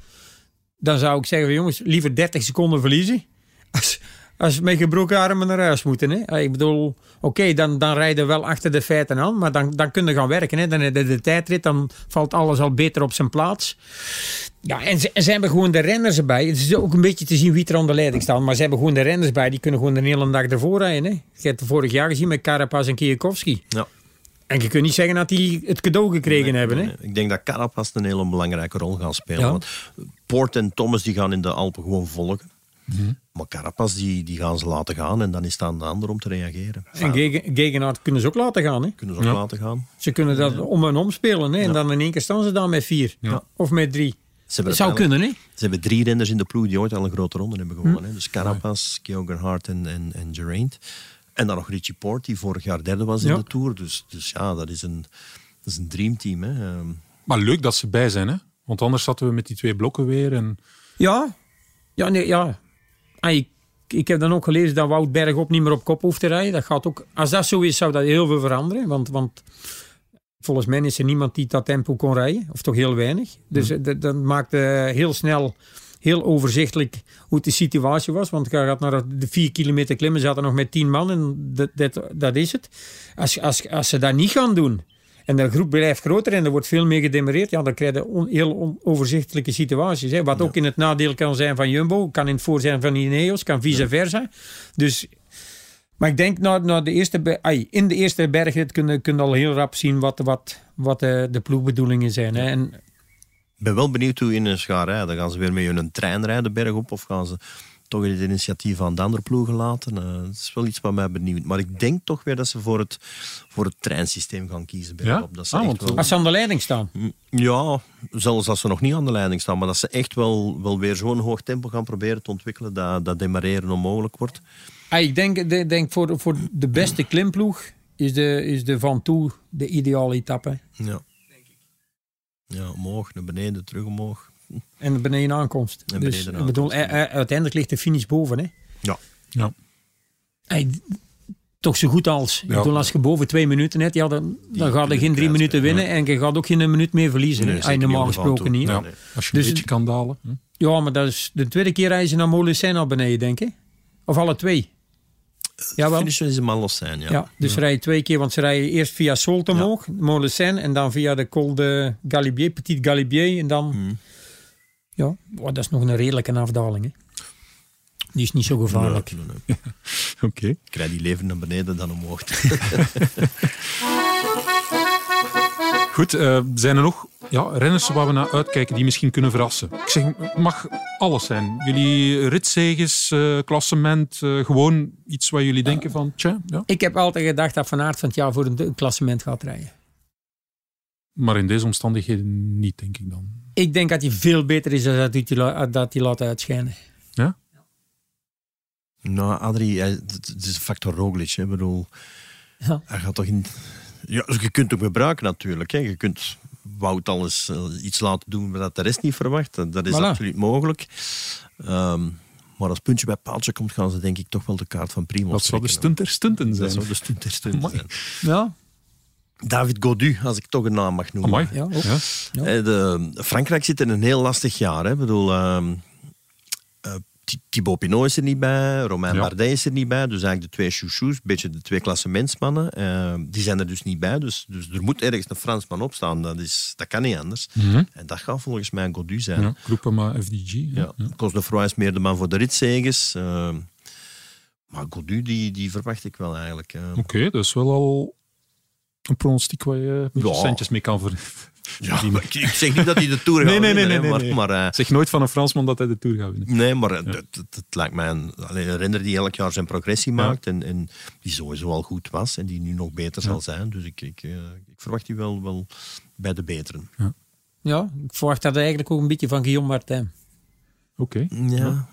Dan zou ik zeggen, jongens, liever 30 seconden verliezen. <laughs> Als, als met gebroken armen naar huis moeten. Hè. Ah, Ik bedoel, oké, dan, dan rijden we wel achter de feiten aan. Maar dan, dan kun je gaan werken. Hè. Dan je de tijdrit, dan valt alles al beter op zijn plaats. Ja, en ze, en ze hebben gewoon de renners erbij. Het is ook een beetje te zien wie er aan de leiding staat. Maar ze hebben gewoon de renners bij. Die kunnen gewoon de hele dag ervoor rijden. Hè. Je hebt het vorig jaar gezien met Carapaz en Kiyakowski. Ja. En je kunt niet zeggen dat die het cadeau gekregen hebben. Hè. Nee, Ik denk dat Carapaz een hele belangrijke rol gaat spelen. Ja. Want Poort en Thomas die gaan in de Alpen gewoon volgen. Maar Carapaz die, die gaan ze laten gaan en dan is het aan de ander om te reageren. En Gegen- Gegenhard kunnen ze ook laten gaan. Hè. Kunnen ze ook Ja. laten gaan. Ze kunnen dat om en om spelen. Hè. En dan in één keer staan ze dan met vier. Ja. Of met drie. Ze Dat zou kunnen, hè? ze hebben drie renners in de ploeg die ooit al een grote ronde hebben gewonnen. Hm. Hè. Dus Carapaz, Geoghegan en, en, en Geraint. En dan nog Richie Port, die vorig jaar derde was in Ja. de Tour. Dus, dus ja, dat is een, dat is een dreamteam. Hè. Ehm, Maar leuk dat ze bij zijn, hè? Want anders zaten we met die twee blokken weer. En... Ja. Ja, nee, ja. Ah, ik, ik heb dan ook gelezen dat Wout Bergop niet meer op kop hoeft te rijden. Dat gaat ook, als dat zo is, zou dat heel veel veranderen. Want, want volgens mij is er niemand die dat tempo kon rijden. Of toch heel weinig. Dus dat, dat maakt eh, heel snel heel overzichtelijk hoe de situatie was. Want je gaat naar de vier kilometer klimmen, zaten nog met tien man en dat, dat, dat is het. Als, als, als ze dat niet gaan doen en de groep blijft groter en er wordt veel meer gedemereerd, ja, dan krijg je on- heel onoverzichtelijke situaties. Hè. Wat ook in het nadeel kan zijn van Jumbo, kan in het voor zijn van Ineos, kan vice versa. Dus, maar ik denk na, na de eerste, ai, in de eerste bergrit kun je, kun al heel rap zien wat, wat, wat de, de ploegbedoelingen zijn. Hè. En Ik ben wel benieuwd hoe in een gaan rijden. Gaan ze weer met hun trein rijden berg op of gaan ze toch het initiatief aan de andere ploegen laten? Eh, dat is wel iets wat mij benieuwt. Maar ik denk toch weer dat ze voor het, voor het treinsysteem gaan kiezen bergop. Ja? Dat ze Ah, want- wel- als ze aan de leiding staan. Ja, zelfs als ze nog niet aan de leiding staan, maar dat ze echt wel, wel weer zo'n hoog tempo gaan proberen te ontwikkelen dat, dat demareren onmogelijk wordt. Ah, ik denk, de- denk voor, voor de beste klimploeg is de, is de Van Toe de ideale etappe. Ja. Ja, omhoog, naar beneden, terug omhoog. En de beneden aankomst. En dus beneden ik bedoel, eh, eh, uiteindelijk ligt de finish boven. Hè? Ja. Ja. Hey, toch zo goed als. Ik Ja. bedoel, als je boven twee minuten hebt, ja, dan, dan ga je geen drie minuten winnen. En je gaat ook geen minuut meer verliezen. Nee, niet normaal gesproken niet. Ja. nee. Als je een Dus- beetje kan dalen. Hm? Ja, maar dat is de tweede keer reizen naar Molensin naar beneden, denk ik. Of alle twee. Jawel. Finish is een ja. Ja, dus rijden twee keer, want ze rijden eerst via Solt omhoog, Molensin, en dan via de Col de Galibier, Petit Galibier, en dan... Mhm. Ja, oh, dat is nog een redelijke afdaling. Hè. Die is niet zo gevaarlijk. Nee, nee, nee. <laughs> Oké. Ik krijg die leven naar beneden dan omhoog. <laughs> Goed, eh, zijn er nog ja, renners waar we naar uitkijken die misschien kunnen verrassen? Ik zeg, het mag alles zijn. Jullie ritzeges, eh, klassement, eh, gewoon iets waar jullie denken van, tja, ja. Ik heb altijd gedacht dat Van Aert van het jaar voor een klassement gaat rijden. Maar in deze omstandigheden niet, denk ik dan. Ik denk dat hij veel beter is dan dat hij, hij laat uitschijnen. nou, Adrie, het is een factor Roglic. Hè. Ik bedoel, Ja. hij gaat toch in... Ja, dus je kunt hem gebruiken natuurlijk. Hè. Je kunt Wout alles eh, iets laten doen wat de rest niet verwacht. Dat dat is Voilà. absoluut mogelijk. Ehm, maar als puntje bij paaltje komt, gaan ze denk ik toch wel de kaart van Primoz Dat zou de trekken, stunt der stunten hè. zijn. Dat zou de stunt der stunt Amai. zijn. Ja, David Godu, als ik toch een naam mag noemen. Amai. ja, ook. Ja. Ja. Eh, De, Frankrijk zit in een heel lastig jaar. Hè. Ik bedoel, ehm, eh, Thi- Thibaut Pinot is er niet bij, Romain Ja. Bardet is er niet bij. Dus eigenlijk de twee chouchous, een beetje de twee klassementsmannen. eh, die zijn er dus niet bij. Dus, dus er moet ergens een Fransman opstaan. Dat, is, dat kan niet anders. Mhm. En dat gaat volgens mij Godu zijn. Ja, Groupama FDG. Ja. Ja. Is meer de man voor de ritzeges. eh, maar Godu, die, die verwacht ik wel eigenlijk. Oké, dat is wel al een pronostiek waar je Ja. centjes mee kan ver... <laughs> Ja, ik, ik zeg niet dat hij de Tour gaat Nee, nee, nee, winnen, nee, maar, nee, maar eh, Zeg nooit van een Fransman dat hij de Tour gaat winnen. Nee, maar het, het, het- het lijkt mij een, renner die elk jaar zijn progressie Ja. maakt en, en die sowieso al goed was en die nu nog beter zal zijn. Dus ik, ik, eh, ik verwacht die wel, wel bij de beteren. Ja, ik verwacht dat eigenlijk ook een beetje van Guillaume Martin. Oké. Ja.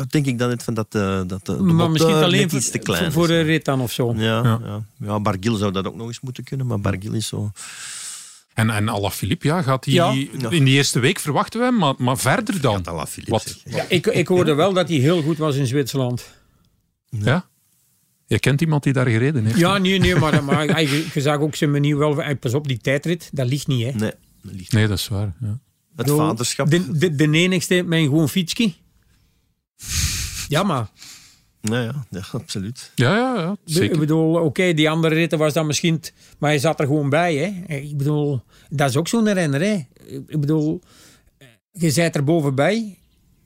Dat denk ik dan net van dat, eh, dat de, de maar misschien net alleen iets te voor, klein voor is. de rit dan of zo. Ja, Ja. ja. Ja. Barguil zou dat ook nog eens moeten kunnen, maar Barguil is zo... En, en Alaphilippe, ja, gaat hij Ja. in die eerste week verwachten we hem, maar, maar verder dan? Dat Philippe Wat? Ja, ik, ik hoorde wel dat hij heel goed was in Zwitserland. Ja? Je kent iemand die daar gereden heeft? Ja, nee, nee, maar, maar hij, je zag ook zijn manier wel. Pas op, die tijdrit, dat ligt niet, hè. Nee, dat ligt Nee, dat is waar. Ja. Het vaderschap... De, de, de enigste met een gewoon fietsje. Ja, maar Ja, ja, absoluut. Ja, ja, ja, ik bedoel, oké, die andere ritten was dan misschien... t- Maar hij zat er gewoon bij, hè. Ik bedoel, dat is ook zo'n renner, hè. Ik bedoel, je zit er bovenbij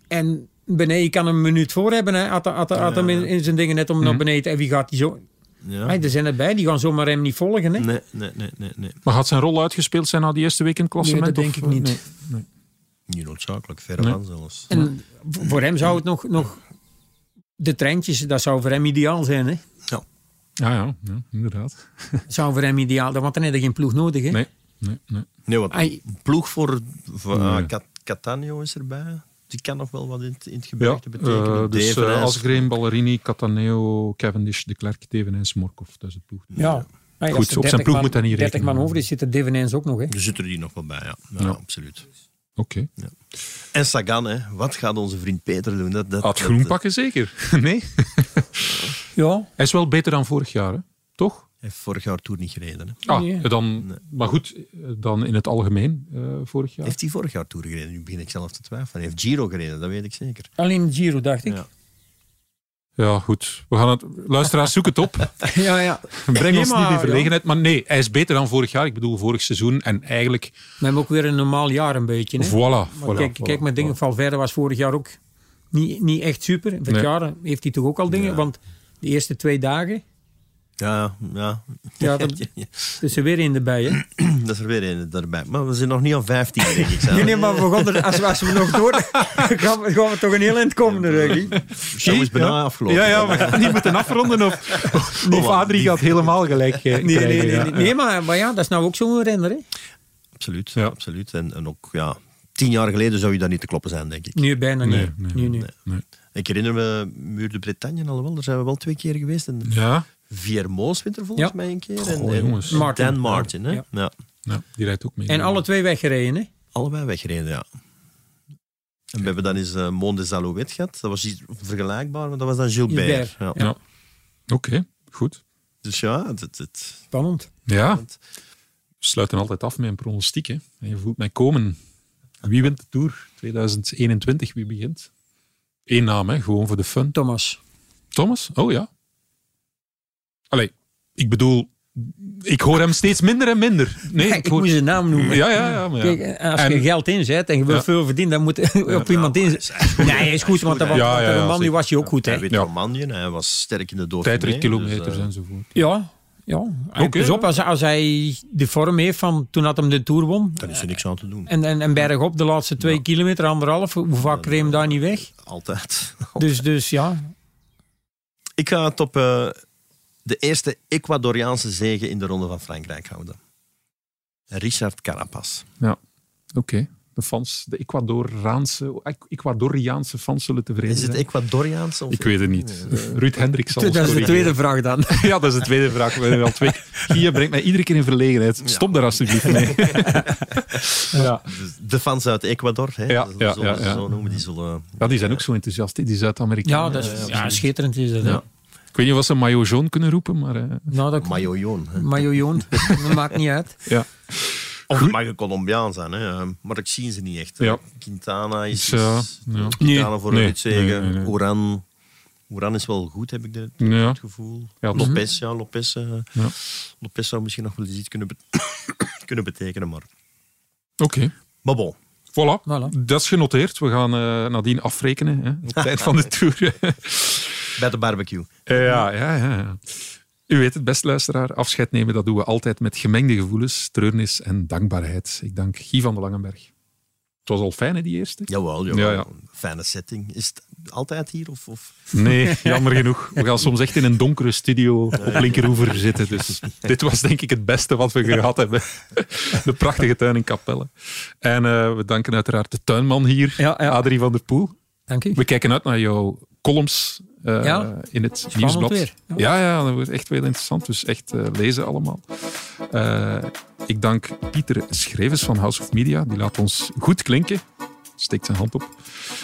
en beneden je kan hem een minuut voor hebben, hè. Had, had, had hem in, in zijn dingen net om Mhm. naar beneden en wie gaat die zo... Ja. Hey, er zijn erbij, die gaan zomaar hem niet volgen, hè. Nee, nee, nee, nee, nee. Maar gaat zijn rol uitgespeeld zijn na die eerste week in het klassement? Nee, dat denk of- ik niet. nee, nee. Niet noodzakelijk, verre Nee. van zelfs. En voor hem zou het nog, nog... De treintjes, dat zou voor hem ideaal zijn, hè. Ja, ja, ja, inderdaad. <laughs> zou voor hem ideaal want dan heb je geen ploeg nodig. Hè? Nee, nee, nee. Nee, wat ploeg voor, voor Nee. ah, Cat- Catania is erbij. Die kan nog wel wat in, het- in het Ja, betekenen. eh, dus uh, Asgreen, Ballerini, Cataneo, Cavendish, De Klerk, Tevenijns, Morkov. Dat is het ploeg. Ja. Goed, er op zijn 30 ploeg man- moet hij niet 30 rekenen. man over is, zit er Devenijns ook nog. Hè? Er zitten die nog wel bij, ja. ja, Ja. absoluut. Oké. En Sagan, hè. wat gaat onze vriend Peter doen? Dat, dat, Had dat- groen pakken zeker? <laughs> nee? <laughs> Ja, Hij is wel beter dan vorig jaar, hè? toch? Hij heeft vorig jaar Tour niet gereden. Hè. Ah, Nee. dan, maar goed, dan in het algemeen eh, vorig jaar. Heeft hij vorig jaar Tour gereden? Nu begin ik zelf te twijfelen. Hij heeft Giro gereden, dat weet ik zeker. alleen Giro dacht ik. Ja. Ja, goed. We gaan het, luisteraars, zoek het op. <laughs> Ja, ja. Breng Nee, ons maar, niet in ja. verlegenheid. Maar nee, hij is beter dan vorig jaar. Ik bedoel, vorig seizoen. En eigenlijk, We hebben ook weer een normaal jaar een beetje. Hè? voilà. Maar voilà, kijk, voilà, kijk, met dingen voilà. Valverde was vorig jaar ook niet, niet echt super. Dit Nee. jaar heeft hij toch ook al dingen. Ja. Want de eerste twee dagen, Ja, ja. Ja, dus <laughs> er weer in erbij. Hè? <clears throat> dat er weer een erbij. Maar we zijn nog niet aan 15, denk ik. Nee, <laughs> nee, maar we gaan er, als, we- als we nog door <laughs> gaan, we, gaan we toch een heel eind komen. Ruggie. De show is bijna afgelopen. Ja, ja, we gaan niet moeten afronden. Of, <laughs> of Adrie gaat helemaal gelijk eh, Nee, nee, krijgen, nee, ja. nee, nee maar, maar ja, dat is nou ook zo'n renner. Hè? Absoluut, Ja. absoluut. En, en ook, ja, tien jaar geleden zou je daar niet te kloppen zijn, denk ik. Nee, bijna Nee, niet. nee, Nee, nee. Nee. Ik herinner me Muur de Bretagne al wel, daar zijn we wel twee keer geweest. En Ja, Viermoos wint er volgens Ja. mij een keer. Goh, en, en jongens. Martin. Dan Martin, hè? Ja. Ja. ja, die rijdt ook mee. En alle twee weggereden. Hè? Allebei weggereden, ja. En we hebben dan eens uh, Monde des Alouettes gehad. Dat was iets vergelijkbaar, maar dat was dan Gilbert. Gilbert, Ja. Ja. Oké, goed. Dus ja, het, het, het- Spannend. Ja, we sluiten altijd af met een pronostiek. Hè. En je voelt mij komen. Wie wint de Tour 2021? Wie begint? Eén naam, hè, gewoon voor de fun. Thomas. Thomas? Oh ja. Allee, ik bedoel, ik hoor hem steeds minder en minder. Nee, <laughs> Ja, ik hoor... moet zijn naam noemen. Ja, ja, ja. Maar ja. Kijk, als En- je geld inzet en je wil Ja. veel verdienen, dan moet je <laughs> op iemand inzetten. Nee, hij is goed, want de man was hij ook goed. Hè? Hij weet. Romandie, hij was sterk in de Dauphiné. Tijdritkilometers dus, eh, enzovoort. Ja, ja. Oké, pas op, ja. als, als hij de vorm heeft van toen had hem de Tour won. Daar is er niks aan te doen. En, en, en bergop de laatste twee kilometer, anderhalf. Hoe vaak reed hem daar niet weg? Altijd. <laughs> Dus, dus ja, Ik ga het op eh, de eerste Ecuadoriaanse zege in de Ronde van Frankrijk houden. Richard Carapaz. Oké. De fans, de Ecuadoraanse, Ecuadoriaanse fans zullen tevreden Is het zijn. Ecuadoriaanse? Of Ik weet het niet. Ruud Hendrik zal dat is de tweede vraag dan. <laughs> Ja, dat is de tweede vraag. We hebben al twee. Gia brengt mij iedere keer in verlegenheid. Stop daar alsjeblieft mee. <laughs> ja. De fans uit Ecuador, hè? Ja, ja, zullen ja, ja. zo noemen, die zullen... ja, die zijn ook zo enthousiast, die Zuid-Amerikanen. Ja, dat is, ja, schitterend is dat. Ja. Ik weet niet wat ze jaune kunnen roepen, maar... eh, Nou, dat Majojoon. hè. Majojoon, dat maakt niet uit. ja. Of het mag een Colombiaan zijn, hè. eh, maar ik zie ze niet echt. hè. Ja. Quintana is... Dus, ja, is- ja. Quintana Nee, voor nee, uitzegen. nee, nee, nee. Oran, Oran is wel goed, heb ik de, Ja. het gevoel. Ja, dat- Lopez, ja, Lopez, Ja. Lopez zou misschien nog wel eens iets kunnen, bet- <coughs> kunnen betekenen, maar... Oké. Maar bon. Voilà. Voilà. dat is genoteerd. We gaan eh, nadien afrekenen hè, op het tijd van de <laughs> tour. Bij de barbecue. ja, ja, ja, ja. U weet het, best luisteraar. Afscheid nemen, dat doen we altijd met gemengde gevoelens, treurnis en dankbaarheid. Ik dank Guy van de Langenberg. Het was al fijn, hè, die eerste? Jawel, jawel. Ja, ja. Fijne setting. Is het altijd hier? Of, of? Nee, jammer genoeg. We gaan soms echt in een donkere studio op Linkeroever zitten. Dus <laughs> dit was denk ik het beste wat we gehad hebben. De prachtige tuin in Capelle. En eh, we danken uiteraard de tuinman hier, Ja, ja. Adrie van der Poel. Dank u. We kijken uit naar jouw columns eh, Ja, in het nieuwsblad. weer. Ja. ja, dat wordt echt wel interessant. Dus echt eh, lezen allemaal. Eh, ik dank Pieter Schrevens van House of Media. Die laat ons goed klinken. Steekt zijn hand op.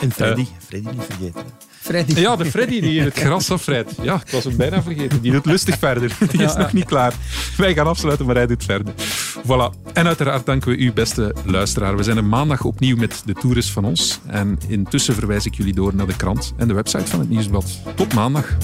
En Freddy. Freddy niet vergeten. Freddy. Ja, de Freddy die in het <laughs> gras afrijdt. Ja, ik was hem bijna vergeten. Die doet lustig verder. Die is Ja, nog niet klaar. Wij gaan afsluiten, maar hij doet verder. Voilà. En uiteraard danken we u, beste luisteraar. We zijn er maandag opnieuw met de toerist van ons. En intussen verwijs ik jullie door naar de krant en de website van het Nieuwsblad. Tot maandag.